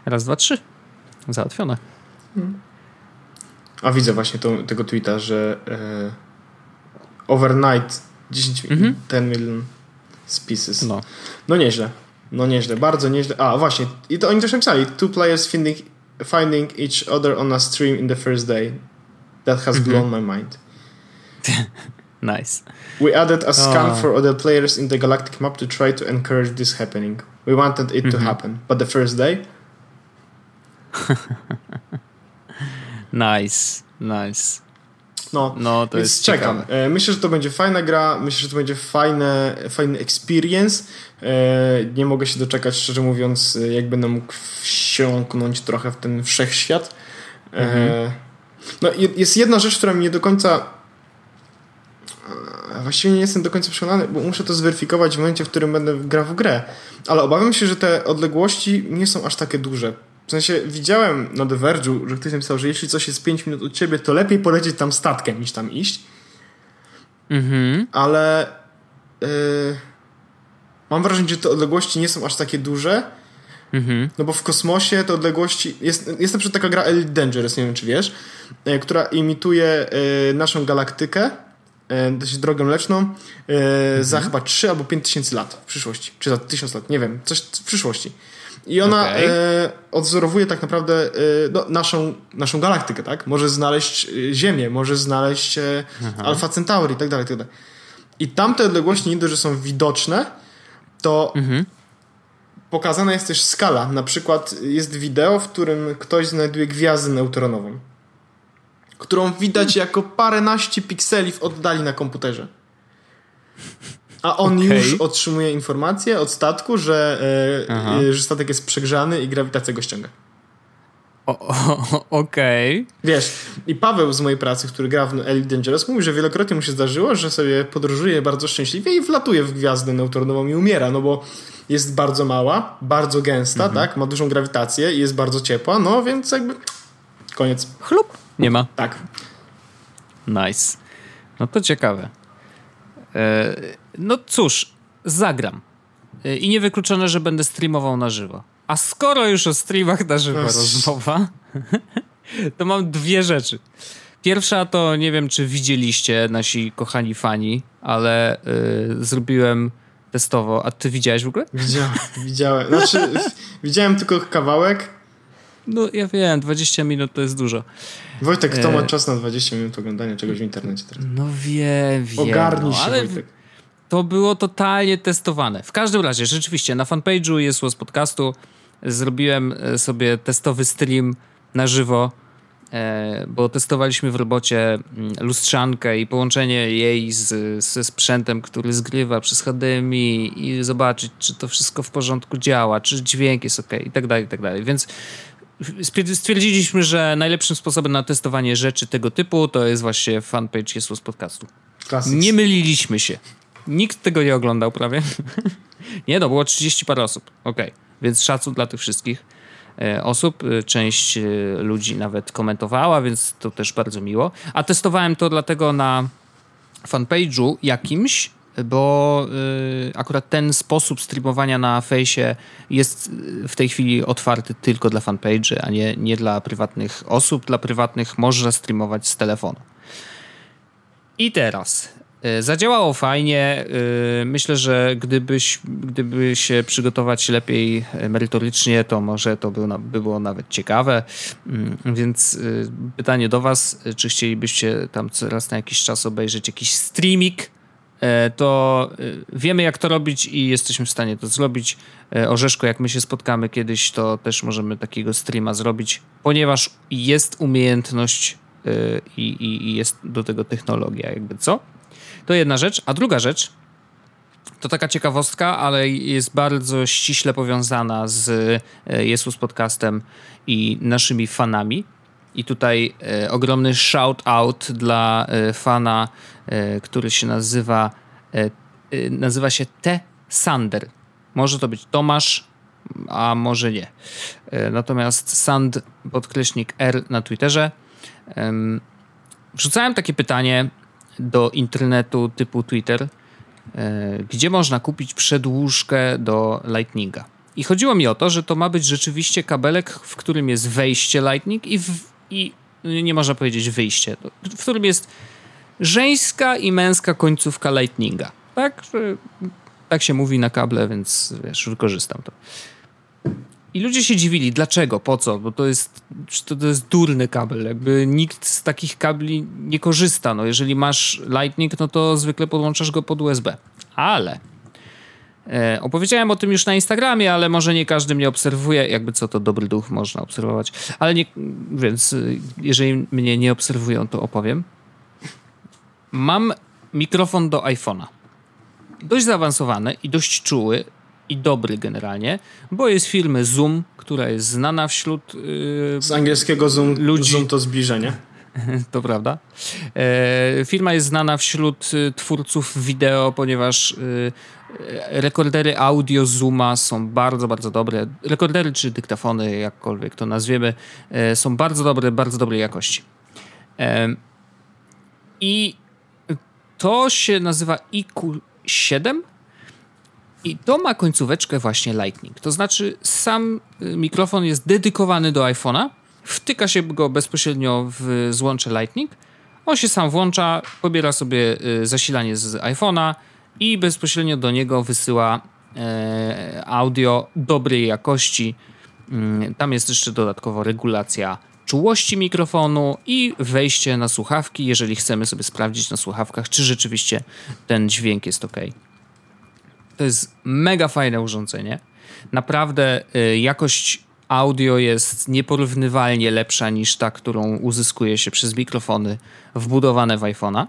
Raz, dwa, trzy. Załatwione. A widzę właśnie to, tego tweeta, że e, overnight 10 Mhm. 10 million species. No. No. no nieźle. No nieźle, bardzo nieźle. A właśnie, i to oni też napisali. Two players finding, finding each other on a stream in the first day. That has blown my mind. Nice. We added a scan Oh. for other players in the galactic map to try to encourage this happening. We wanted it to happen, but the first day, Nice. Nice. No, No, to Więc jest czekam. ciekawe. E, Myślę, że to będzie fajna gra. Myślę, że to będzie fajne, fajny experience. E, Nie mogę się doczekać, szczerze mówiąc, jak będę mógł wsiąknąć trochę w ten wszechświat. E, Mhm. No, je- jest jedna rzecz, która mi nie do końca. Właściwie nie jestem do końca przekonany, bo muszę to zweryfikować w momencie, w którym będę grał w grę. Ale obawiam się, że te odległości nie są aż takie duże. W sensie widziałem na The Verge'u, że ktoś napisał, że jeśli coś jest 5 minut od ciebie, to lepiej polecieć tam statkiem niż tam iść. Mhm. Ale yy, mam wrażenie, że te odległości nie są aż takie duże. Mhm. No bo w kosmosie te odległości. Jest, jest na przykład taka gra Elite Dangerous, nie wiem czy wiesz, e, która imituje e, naszą galaktykę, dość drogę mleczną, e, za chyba 3 albo 5 tysięcy lat w przyszłości. Czy za 1000 lat, nie wiem, coś w przyszłości. I ona Okej. e, odwzorowuje tak naprawdę e, no, naszą, naszą galaktykę, tak? Może znaleźć e, Ziemię, może znaleźć e, Alpha Centauri i tak dalej, tak dalej. I tamte odległości nie dość, że są widoczne, to Mhm. pokazana jest też skala. Na przykład jest wideo, w którym ktoś znajduje gwiazdę neutronową, którą widać jako paręnaście pikseli w oddali na komputerze. A on Okej. już otrzymuje informację od statku, że, e, e, że statek jest przegrzany i grawitacja go ściąga. Okej. Wiesz, i Paweł z mojej pracy, który gra w Elite Dangerous, mówi, że wielokrotnie mu się zdarzyło, że sobie podróżuje bardzo szczęśliwie i wlatuje w gwiazdę neutronową i umiera, no bo jest bardzo mała, bardzo gęsta, tak? Ma dużą grawitację i jest bardzo ciepła, no więc jakby koniec. Chlup. Nie ma. Tak. Nice. No to ciekawe. E, no cóż, zagram. E, I niewykluczone, że będę streamował na żywo. A skoro już o streamach na żywo rozmowa, to mam dwie rzeczy. Pierwsza to nie wiem, czy widzieliście nasi kochani fani, ale y, zrobiłem testowo. A ty widziałeś w ogóle? Widziałem, widziałem. Znaczy, widziałem tylko kawałek. No ja wiem, 20 minut to jest dużo. Wojtek, kto ma czas na 20 minut oglądania czegoś w internecie teraz? No wiem, wiem. Ogarnij no, się, ale Wojtek. To było totalnie testowane. W każdym razie, rzeczywiście, na fanpage'u jest z podcastu zrobiłem e, sobie testowy stream na żywo, e, bo testowaliśmy w robocie mm, lustrzankę i połączenie jej z, ze sprzętem, który zgrywa przez HDMI i zobaczyć, czy to wszystko w porządku działa, czy dźwięk jest ok i tak dalej, i tak dalej. Więc stwierdziliśmy, że najlepszym sposobem na testowanie rzeczy tego typu to jest właśnie fanpage Jesus Podcastu. Nie myliliśmy się. Nikt tego nie oglądał prawie. nie, no było 30 parę osób. Okej, okay. więc szacun dla tych wszystkich e, osób. E, część e, ludzi nawet komentowała, więc to też bardzo miło. A testowałem to dlatego na fanpage'u jakimś, bo akurat ten sposób streamowania na fejsie jest w tej chwili otwarty tylko dla fanpage'y, a nie, nie dla prywatnych osób. Dla prywatnych można streamować z telefonu. I teraz zadziałało fajnie. E, myślę, że gdybyś, gdyby się przygotować lepiej e, merytorycznie, to może to by, by było nawet ciekawe. Mm, więc pytanie do Was, czy chcielibyście tam raz na jakiś czas obejrzeć jakiś streaming to wiemy jak to robić i jesteśmy w stanie to zrobić. Orzeszko, jak my się spotkamy kiedyś, to też możemy takiego streama zrobić, ponieważ jest umiejętność i, i, i jest do tego technologia, jakby co. To jedna rzecz. A druga rzecz, to taka ciekawostka, ale jest bardzo ściśle powiązana z e, Jesus Podcastem i naszymi fanami. I tutaj e, ogromny shout out dla e, fana, e, który się nazywa e, e, nazywa się T. Sander. Może to być Tomasz, a może nie. Natomiast Sand podkreśnik R na Twitterze. Wrzucałem takie pytanie, do internetu typu Twitter, e, gdzie można kupić przedłużkę do Lightninga. I chodziło mi o to, że to ma być rzeczywiście kabelek, w którym jest wejście Lightning i, w, i nie można powiedzieć wyjście, w którym jest żeńska i męska końcówka Lightninga. Tak, tak się mówi na kable, więc wiesz, wykorzystam to. I ludzie się dziwili, dlaczego, po co, bo to jest, to, to jest durny kabel, jakby nikt z takich kabli nie korzysta. No, jeżeli masz Lightning, no to zwykle podłączasz go pod USB. Ale e, opowiedziałem o tym już na Instagramie, ale może nie każdy mnie obserwuje, jakby co to dobry duch można obserwować, ale nie, więc e, jeżeli mnie nie obserwują, to opowiem. Mam mikrofon do iPhone'a. Dość zaawansowany i dość czuły, i dobry generalnie, bo jest firmy Zoom, która jest znana wśród yy, Z angielskiego Zoom, ludzi. Zoom to zbliżenie. to prawda. E, firma jest znana wśród y, twórców wideo, ponieważ y, rekordery audio Zooma są bardzo, bardzo dobre. Rekordery czy dyktafony, jakkolwiek to nazwiemy, e, są bardzo dobre, bardzo dobrej jakości. E, I to się nazywa IQ7 i to ma końcóweczkę właśnie Lightning. To znaczy sam y, mikrofon jest dedykowany do iPhone'a, wtyka się go bezpośrednio w złącze Lightning, on się sam włącza, pobiera sobie y, zasilanie z iPhone'a i bezpośrednio do niego wysyła e, audio dobrej jakości. Mm, tam jest jeszcze dodatkowo regulacja czułości mikrofonu i wejście na słuchawki, jeżeli chcemy sobie sprawdzić na słuchawkach, czy rzeczywiście ten dźwięk jest ok. To jest mega fajne urządzenie. Naprawdę y, jakość audio jest nieporównywalnie lepsza niż ta, którą uzyskuje się przez mikrofony wbudowane w iPhone'a.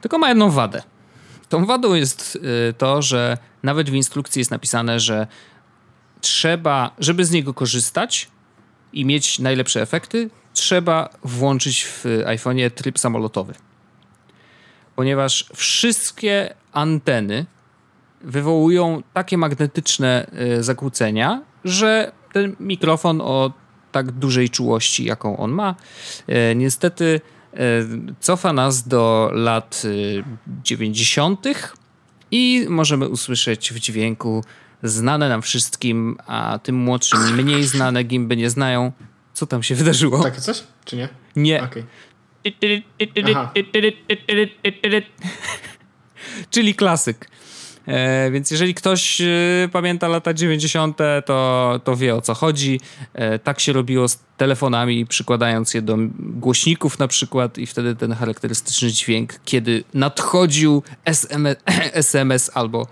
Tylko ma jedną wadę. Tą wadą jest y, to, że nawet w instrukcji jest napisane, że trzeba, żeby z niego korzystać i mieć najlepsze efekty, trzeba włączyć w iPhone'ie tryb samolotowy. Ponieważ wszystkie anteny wywołują takie magnetyczne e, zakłócenia, że ten mikrofon o tak dużej czułości, jaką on ma, e, niestety e, cofa nas do lat 90. i możemy usłyszeć w dźwięku znane nam wszystkim, a tym młodszym mniej znane gimby nie znają, co tam się wydarzyło. Takie coś, czy nie? Nie. Okay. Czyli klasyk. E, więc jeżeli ktoś e, pamięta lata 90., to, to wie o co chodzi. E, tak się robiło z telefonami, przykładając je do głośników na przykład i wtedy ten charakterystyczny dźwięk, kiedy nadchodził SMS, SMS albo,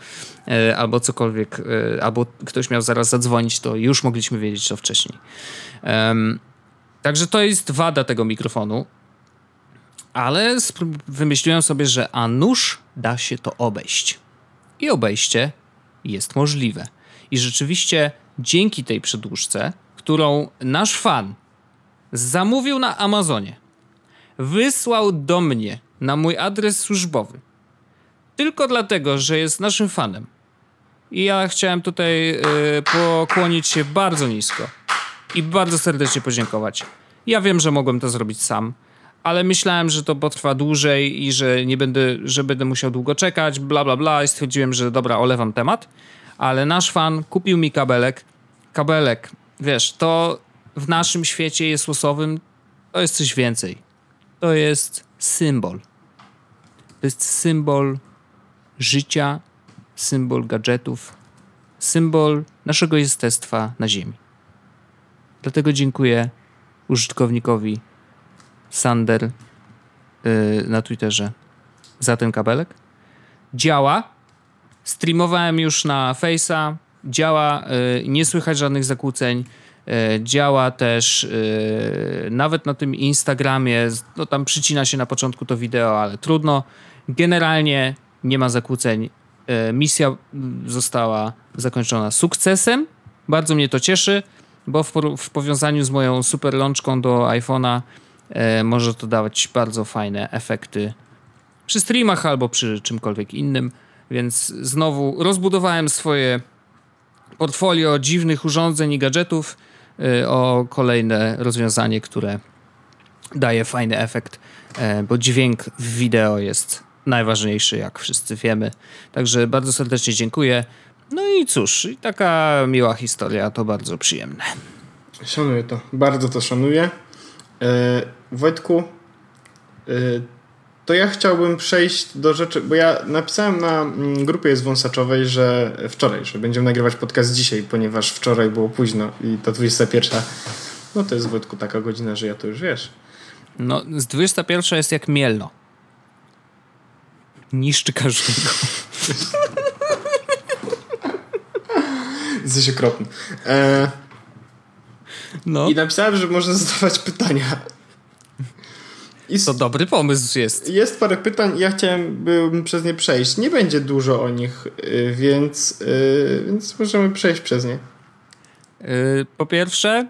albo cokolwiek, albo ktoś miał zaraz zadzwonić, to już mogliśmy wiedzieć to wcześniej. Także to jest wada tego mikrofonu. Ale wymyśliłem sobie, że a nuż da się to obejść. I obejście jest możliwe. I rzeczywiście dzięki tej przedłużce, którą nasz fan zamówił na Amazonie, wysłał do mnie na mój adres służbowy, tylko dlatego, że jest naszym fanem. I ja chciałem tutaj y, pokłonić się bardzo nisko i bardzo serdecznie podziękować. Ja wiem, że mogłem to zrobić sam, ale myślałem, że to potrwa dłużej i że nie będę, że będę musiał długo czekać, bla bla bla i stwierdziłem, że dobra, olewam temat. Ale nasz fan kupił mi kabelek. Kabelek, wiesz, to w naszym świecie jest losowym to jest coś więcej. To jest symbol. To jest symbol życia, symbol gadżetów, symbol naszego jestestwa na Ziemi. Dlatego dziękuję użytkownikowi Sander yy, na Twitterze za ten kabelek. Działa. Streamowałem już na Face'a. Działa. Yy, nie słychać żadnych zakłóceń. Yy, działa też yy, nawet na tym Instagramie. No tam przycina się na początku to wideo, ale trudno. Generalnie nie ma zakłóceń. Yy, misja została zakończona sukcesem. Bardzo mnie to cieszy bo w, w powiązaniu z moją super lączką do iPhone'a e, może to dawać bardzo fajne efekty przy streamach albo przy czymkolwiek innym. Więc znowu rozbudowałem swoje portfolio dziwnych urządzeń i gadżetów e, o kolejne rozwiązanie, które daje fajny efekt, e, bo dźwięk w wideo jest najważniejszy, jak wszyscy wiemy. Także bardzo serdecznie dziękuję. No i cóż, taka miła historia, to bardzo przyjemne. Szanuję to, bardzo to szanuję. Wojtku, e, to ja chciałbym przejść do rzeczy, bo ja napisałem na mm, grupie jest wąsaczowej, że wczoraj, że będziemy nagrywać podcast dzisiaj, ponieważ wczoraj było późno i to 21. No to jest Wojtku taka godzina, że ja to już wiesz. No, z 21 jest jak mielno. Niszczy każdego. Jesteś okropny. E, no. I napisałem, że można zadawać pytania. To dobry pomysł jest. Jest parę pytań ja chciałem przez nie przejść. Nie będzie dużo o nich, y, więc, yy, więc możemy przejść przez nie. Yy, po pierwsze,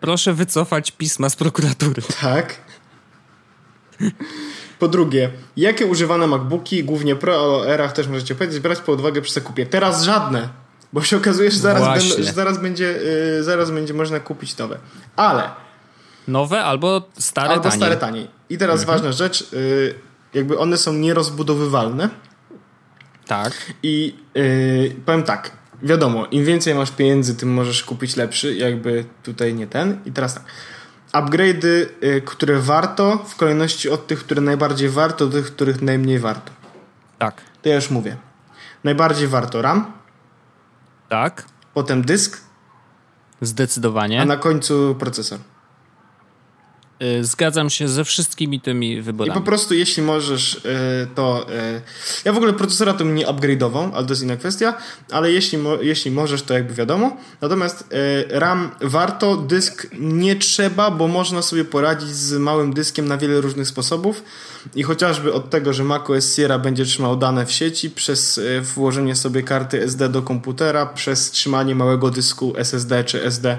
proszę wycofać pisma z prokuratury. Tak. Po drugie, jakie używane MacBooki, głównie Pro o erach też możecie powiedzieć, brać pod uwagę przy zakupie? Teraz żadne. Bo się okazuje, że zaraz, będą, że zaraz, będzie, zaraz będzie można kupić nowe. Ale. Nowe albo stare albo taniej. stare taniej. I teraz mhm. ważna rzecz. Yy, jakby one są nierozbudowywalne. Tak. I yy, powiem tak. Wiadomo, im więcej masz pieniędzy, tym możesz kupić lepszy. Jakby tutaj nie ten. I teraz tak. Upgrade'y, yy, które warto, w kolejności od tych, które najbardziej warto, do tych, których najmniej warto. Tak. To ja już mówię. Najbardziej warto RAM tak. Potem dysk. Zdecydowanie. A na końcu procesor. Y, zgadzam się ze wszystkimi tymi wyborami. I po prostu jeśli możesz, y, to... Y, ja w ogóle procesora to nie upgrade'ował, ale to jest inna kwestia, ale jeśli, jeśli możesz, to jakby wiadomo. Natomiast RAM warto, dysk nie trzeba, bo można sobie poradzić z małym dyskiem na wiele różnych sposobów i chociażby od tego, że macOS Sierra będzie trzymał dane w sieci przez włożenie sobie karty SD do komputera, przez trzymanie małego dysku SSD czy SD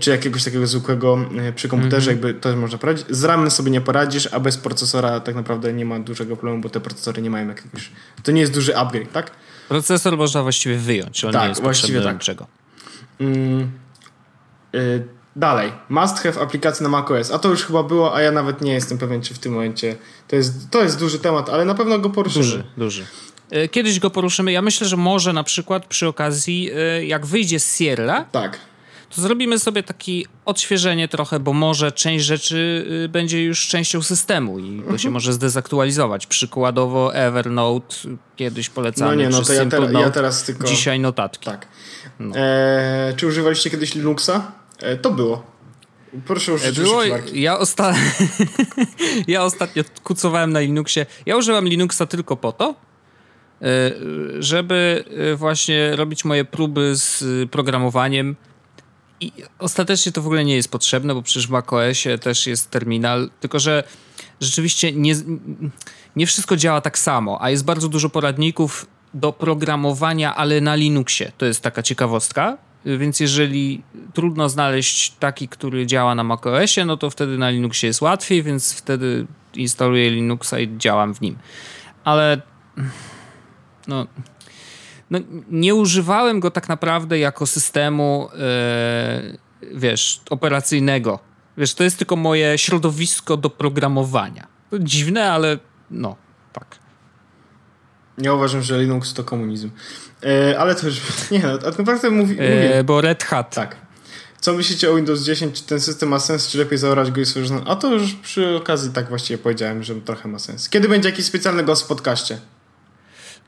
czy jakiegoś takiego zwykłego e, przy komputerze, mm -hmm. jakby to można poradzić. Z RAM sobie nie poradzisz, a bez procesora tak naprawdę nie ma dużego problemu, bo te procesory nie mają jakiegoś... To nie jest duży upgrade, tak? Procesor można właściwie wyjąć, on tak, nie jest właściwie tak. niczego. Mm, y, dalej. Must have aplikacje na macOS. A to już chyba było, a ja nawet nie jestem pewien, czy w tym momencie to jest, to jest duży temat, ale na pewno go poruszymy. Duży, duży. E, kiedyś go poruszymy. Ja myślę, że może na przykład przy okazji, e, jak wyjdzie Sierra, tak to zrobimy sobie takie odświeżenie trochę, bo może część rzeczy y, będzie już częścią systemu i to się mhm. może zdezaktualizować. Przykładowo Evernote kiedyś polecany no nie, no to ja, ja, teraz tylko... Dzisiaj notatki. Tak. No. Eee, czy używaliście kiedyś Linuxa? Eee, to było. Proszę użyć Było, ja, osta ja ostatnio kucowałem na Linuxie. Ja używam Linuxa tylko po to, e, żeby e, właśnie robić moje próby z programowaniem. I ostatecznie to w ogóle nie jest potrzebne, bo przecież w macOSie też jest terminal, tylko że rzeczywiście nie, nie wszystko działa tak samo, a jest bardzo dużo poradników do programowania, ale na Linuxie. To jest taka ciekawostka. Więc jeżeli trudno znaleźć taki, który działa na macOSie, no to wtedy na Linuxie jest łatwiej, więc wtedy instaluję Linuxa i działam w nim. Ale no, no nie używałem go tak naprawdę jako systemu, yy, wiesz, operacyjnego. Wiesz, to jest tylko moje środowisko do programowania. To dziwne, ale no, tak. Nie uważam, że Linux to komunizm. E, ale to już, nie no, tak naprawdę mówi, e, mówię. Bo Red Hat. Tak. Co myślicie o Windows 10? Czy ten system ma sens, czy lepiej zaorać go i służyć? A to już przy okazji tak właściwie powiedziałem, że trochę ma sens. Kiedy będzie jakiś specjalny gość w podcaście?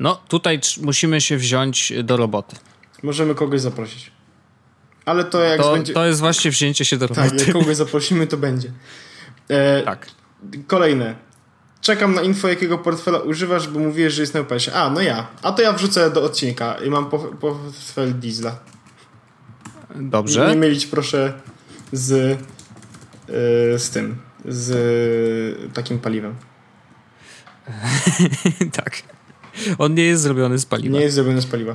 No, tutaj musimy się wziąć do roboty. Możemy kogoś zaprosić. Ale to jak to, będzie... To jest właśnie wzięcie się do roboty. Tak, jak kogoś zaprosimy, to będzie. E, tak. Kolejne. Czekam na info, jakiego portfela używasz, bo mówisz, że jest na UPS-ie. A, no ja. A to ja wrzucę do odcinka i mam portfel Diesla. Dobrze. Nie mylić proszę z, yy, z tym, z takim paliwem. tak. On nie jest zrobiony z paliwa. Nie jest zrobiony z paliwa.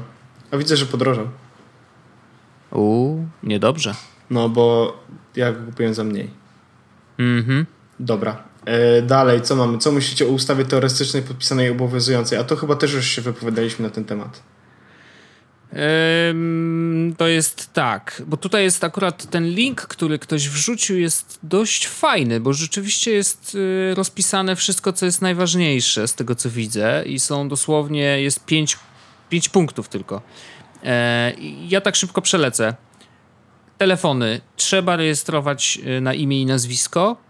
A widzę, że podrożał. Uuu, niedobrze. No, bo ja go kupiłem za mniej. Mhm. Dobra. E, dalej, co mamy? Co myślicie o ustawie teoretycznej podpisanej i obowiązującej? A to chyba też już się wypowiadaliśmy na ten temat. To jest tak, bo tutaj jest akurat ten link, który ktoś wrzucił, jest dość fajny, bo rzeczywiście jest y, rozpisane wszystko, co jest najważniejsze z tego, co widzę, i są dosłownie, jest pięć, pięć punktów tylko. E, ja tak szybko przelecę. Telefony trzeba rejestrować y, na imię i nazwisko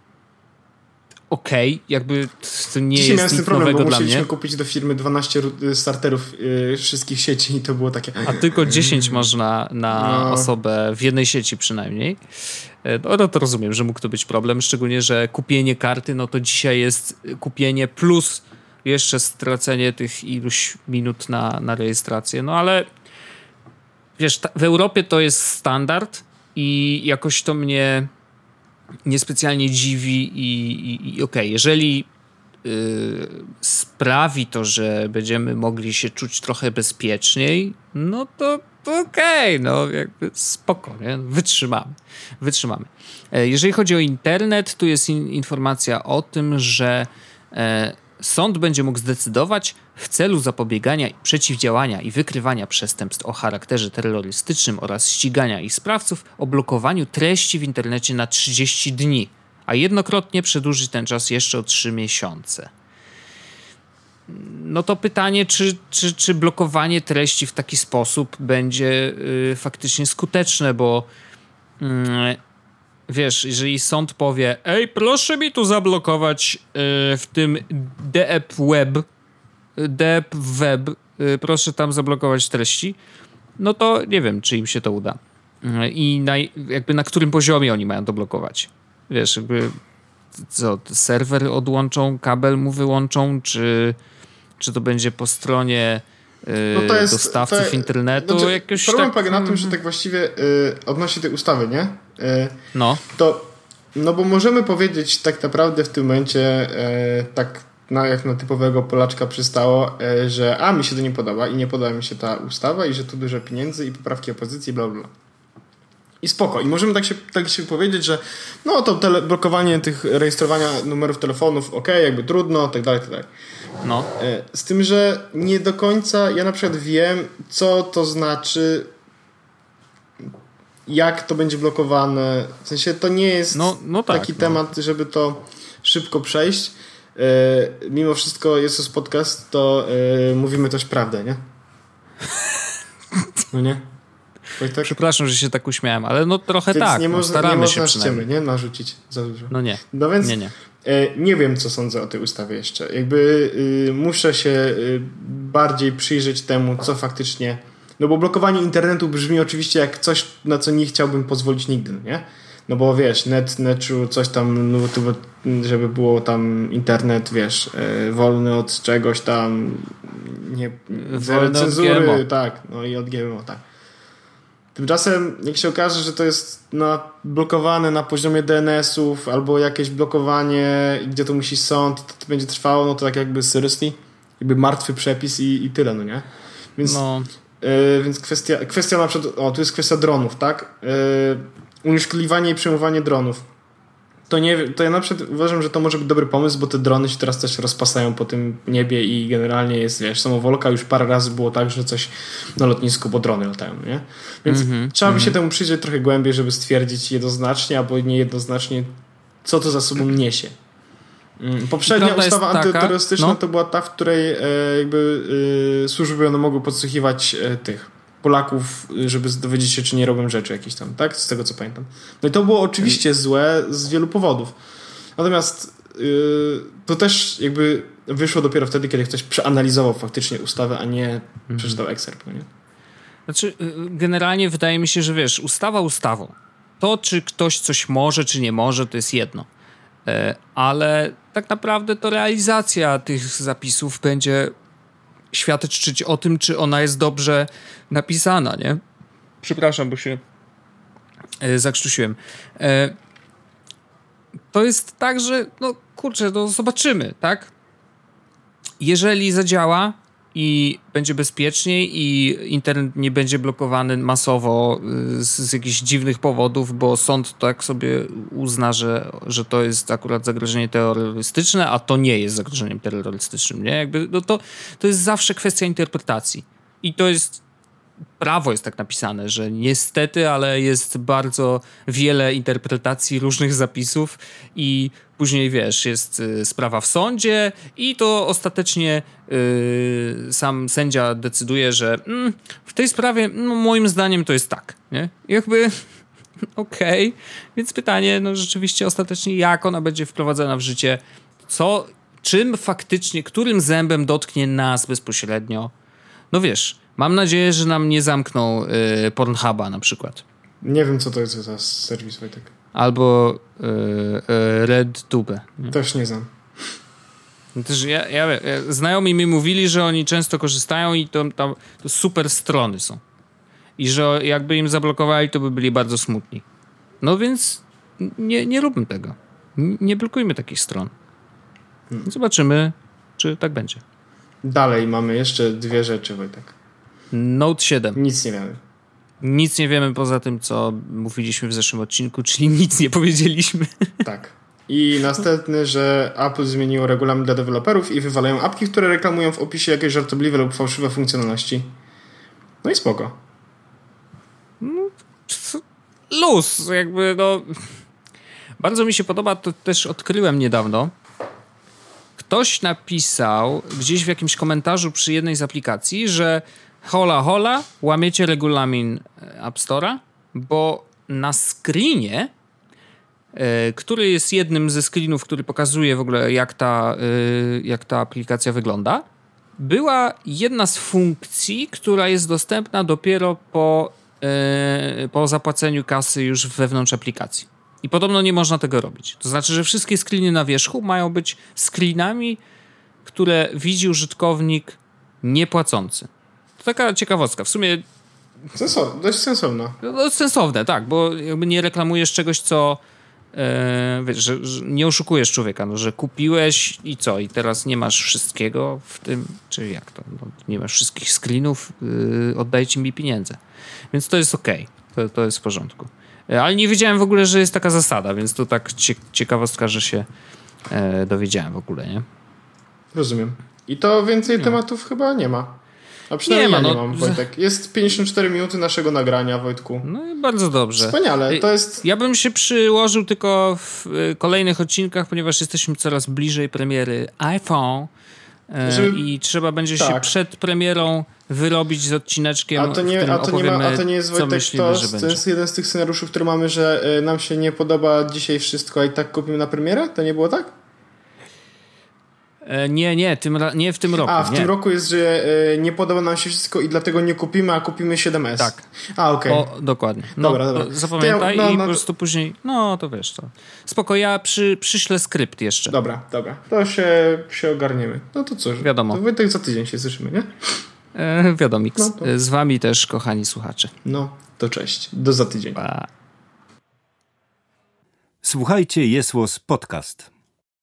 okej, okay, jakby to nie Dzisiaj jest nic problem, nowego bo dla musieliśmy kupić do firmy 12 starterów yy, wszystkich sieci i to było takie... A tylko 10 można na no. osobę w jednej sieci przynajmniej. E, no, no to rozumiem, że mógł to być problem, szczególnie, że kupienie karty, no to dzisiaj jest kupienie plus jeszcze stracenie tych iluś minut na, na rejestrację, no ale wiesz, ta, w Europie to jest standard i jakoś to mnie niespecjalnie dziwi i, i, i okej, okay, jeżeli yy, sprawi to, że będziemy mogli się czuć trochę bezpieczniej, no to, okej, okay, no jakby spoko, nie? wytrzymamy, wytrzymamy. E, jeżeli chodzi o internet, tu jest in, informacja o tym, że e, Sąd będzie mógł zdecydować w celu zapobiegania, przeciwdziałania i wykrywania przestępstw o charakterze terrorystycznym oraz ścigania ich sprawców o blokowaniu treści w internecie na 30 dni, a jednokrotnie przedłużyć ten czas jeszcze o 3 miesiące. No to pytanie, czy, czy, czy blokowanie treści w taki sposób będzie y, faktycznie skuteczne, bo y, wiesz, jeżeli sąd powie, ej, proszę mi tu zablokować yy, w tym DEP Web, DEP Web, yy, proszę tam zablokować treści, no to nie wiem, czy im się to uda. Yy, I na, jakby na którym poziomie oni mają to blokować. Wiesz, jakby co, serwer odłączą, kabel mu wyłączą, czy, czy to będzie po stronie no to jest, dostawców to, internetu. Znaczy, jakoś problem tak... polega na tym, że tak właściwie y, odnośnie tej ustawy, nie? Y, no. To, no bo możemy powiedzieć tak naprawdę w tym momencie y, tak na, jak na typowego Polaczka przystało, y, że a mi się to nie podoba i nie podoba mi się ta ustawa i że tu dużo pieniędzy i poprawki opozycji, bla bla. I spoko. I możemy tak się, tak się powiedzieć, że no to tele, blokowanie tych rejestrowania numerów telefonów, ok, jakby trudno, tak dalej, tak dalej. No. E, z tym, że nie do końca ja na przykład wiem, co to znaczy, jak to będzie blokowane. W sensie to nie jest no, no tak, taki no. temat, żeby to szybko przejść. E, mimo wszystko jest to podcast, to e, mówimy też prawdę, nie? No nie? Wojtek? Przepraszam, że się tak uśmiałem, ale no trochę Więc tak. nie, no, staramy nie można się ściemy, nie? Narzucić za dużo. No nie. No więc Nie, nie. E, nie wiem, co sądzę o tej ustawie jeszcze. Jakby y, muszę się y, bardziej przyjrzeć temu, co faktycznie. No bo blokowanie internetu brzmi oczywiście jak coś, na co nie chciałbym pozwolić nigdy, no nie? No bo wiesz, net, netu, coś tam, no, to, żeby było tam internet, wiesz, y, wolny od czegoś tam, nie, zero cenzury, tak, no i od GMO, tak. Tymczasem, jak się okaże, że to jest na, blokowane na poziomie DNS-ów albo jakieś blokowanie, gdzie to musi sąd, to, to będzie trwało, no to tak jakby seriously, jakby martwy przepis i, i tyle, no nie? Więc, No, yy, więc kwestia, kwestia na przykład, o, tu jest kwestia dronów, tak? Yy, i przejmowanie dronów. To, nie, to ja na przykład uważam, że to może być dobry pomysł, bo te drony się teraz też rozpasają po tym niebie i generalnie jest, wiesz, samowolka już parę razy było tak, że coś na lotnisku, bo drony latają, nie? Więc Mhm, trzeba by się temu przyjrzeć trochę głębiej, żeby stwierdzić jednoznacznie albo niejednoznacznie, co to za sobą niesie. Mm, Poprzednia ustawa antyterrorystyczna no. to była ta, w której e, jakby e, służby one mogły podsłuchiwać e, tych Polaków, y, żeby dowiedzieć się, czy nie robią rzeczy jakieś tam, tak? Z tego co pamiętam. No i to było oczywiście złe z wielu powodów. Natomiast y, to też jakby wyszło dopiero wtedy, kiedy ktoś przeanalizował faktycznie ustawę, a nie przeczytał ekserp, no nie? Znaczy, y, generalnie wydaje mi się, że wiesz, ustawa ustawą. To, czy ktoś coś może, czy nie może, to jest jedno. E, Ale tak naprawdę to realizacja tych zapisów będzie świadczyć o tym, czy ona jest dobrze napisana, nie? Przepraszam, bo się e, zakrztusiłem. E, To jest tak, że no kurczę, no zobaczymy, tak? Jeżeli zadziała i będzie bezpieczniej i internet nie będzie blokowany masowo y, z, z jakichś dziwnych powodów, bo sąd tak sobie uzna, że, że to jest akurat zagrożenie terrorystyczne, a to nie jest zagrożeniem terrorystycznym, nie? Jakby, no to, to jest zawsze kwestia interpretacji. I to jest prawo jest tak napisane, że niestety, ale jest bardzo wiele interpretacji różnych zapisów i później wiesz, jest y, sprawa w sądzie i to ostatecznie y, sam sędzia decyduje, że mm, w tej sprawie no, moim zdaniem to jest tak, nie? Jakby okej, więc pytanie, no rzeczywiście ostatecznie jak ona będzie wprowadzana w życie, co, czym faktycznie, którym zębem dotknie nas bezpośrednio, no wiesz, mam nadzieję, że nam nie zamkną y, Pornhuba na przykład. Nie wiem, co to jest za serwis, Wojtek. Albo y, y, RedTube. Też nie znam. Też ja, ja, ja, znajomi mi mówili, że oni często korzystają i to, tam to super strony są. I że jakby im zablokowali, to by byli bardzo smutni. No więc nie, nie róbmy tego. Nie blokujmy takich stron. Zobaczymy, czy tak będzie. Dalej mamy jeszcze dwie rzeczy, Wojtek. Note 7. Nic nie wiemy. Nic nie wiemy poza tym, co mówiliśmy w zeszłym odcinku, czyli nic nie powiedzieliśmy. Tak. I następny, że Apple zmieniło regulamin dla deweloperów i wywalają apki, które reklamują w opisie jakieś żartobliwe lub fałszywe funkcjonalności. No i spoko. Luz, jakby no. Bardzo mi się podoba, to też odkryłem niedawno. Ktoś napisał gdzieś w jakimś komentarzu przy jednej z aplikacji, że hola hola, łamiecie regulamin e, App Store'a, bo na screenie, e, który jest jednym ze screenów, który pokazuje w ogóle jak ta, e, jak ta aplikacja wygląda, była jedna z funkcji, która jest dostępna dopiero po, po zapłaceniu kasy już wewnątrz aplikacji. I podobno nie można tego robić. To znaczy, że wszystkie screeny na wierzchu mają być screenami, które widzi użytkownik niepłacący. To taka ciekawostka. W sumie Sensow, dość sensowna. no, sensowne, tak, bo jakby nie reklamujesz czegoś, co e, wiesz, że, że nie oszukujesz człowieka, no, że kupiłeś i co, i teraz nie masz wszystkiego w tym, czy jak to, no, nie masz wszystkich screenów, yy, oddajcie mi pieniądze. Więc to jest okej, to, to jest w porządku. E, Ale nie wiedziałem w ogóle, że jest taka zasada, więc to tak cie, ciekawostka, że się e, dowiedziałem w ogóle, nie? Rozumiem. I to więcej tematów chyba nie ma. A przynajmniej Nie ma, ja nie no. mam, Wojtek. Jest 54 minuty naszego nagrania, Wojtku. No i bardzo dobrze. Wspaniale. To jest... Ja bym się przyłożył tylko w y, kolejnych odcinkach, ponieważ jesteśmy coraz bliżej premiery iPhone E, Żeby... I trzeba będzie tak. się przed premierą wyrobić z odcineczkiem, a to nie, a to nie, ma, a to nie jest Wojtek, myślimy, to, to jest jeden z tych scenariuszów, które mamy, że y, nam się nie podoba dzisiaj wszystko, a i tak kupimy na premierę? To nie było tak? E, nie, nie, tym, nie w tym roku. A, w nie. tym roku jest, że e, nie podoba nam się wszystko i dlatego nie kupimy, a kupimy 7S. Tak. A, okej. Okay. dokładnie. No, dobra, dobra. Zapamiętaj ja, no, i no, po prostu później, no to wiesz to. Spoko, ja przy, przyślę skrypt jeszcze. Dobra, dobra. To się, się ogarniemy. No to cóż. Wiadomo. To tak za tydzień się słyszymy, nie? E, wiadomo. No, to... Z wami też, kochani słuchacze. No, to cześć. Do za tydzień. Pa. Słuchajcie, jest Podcast.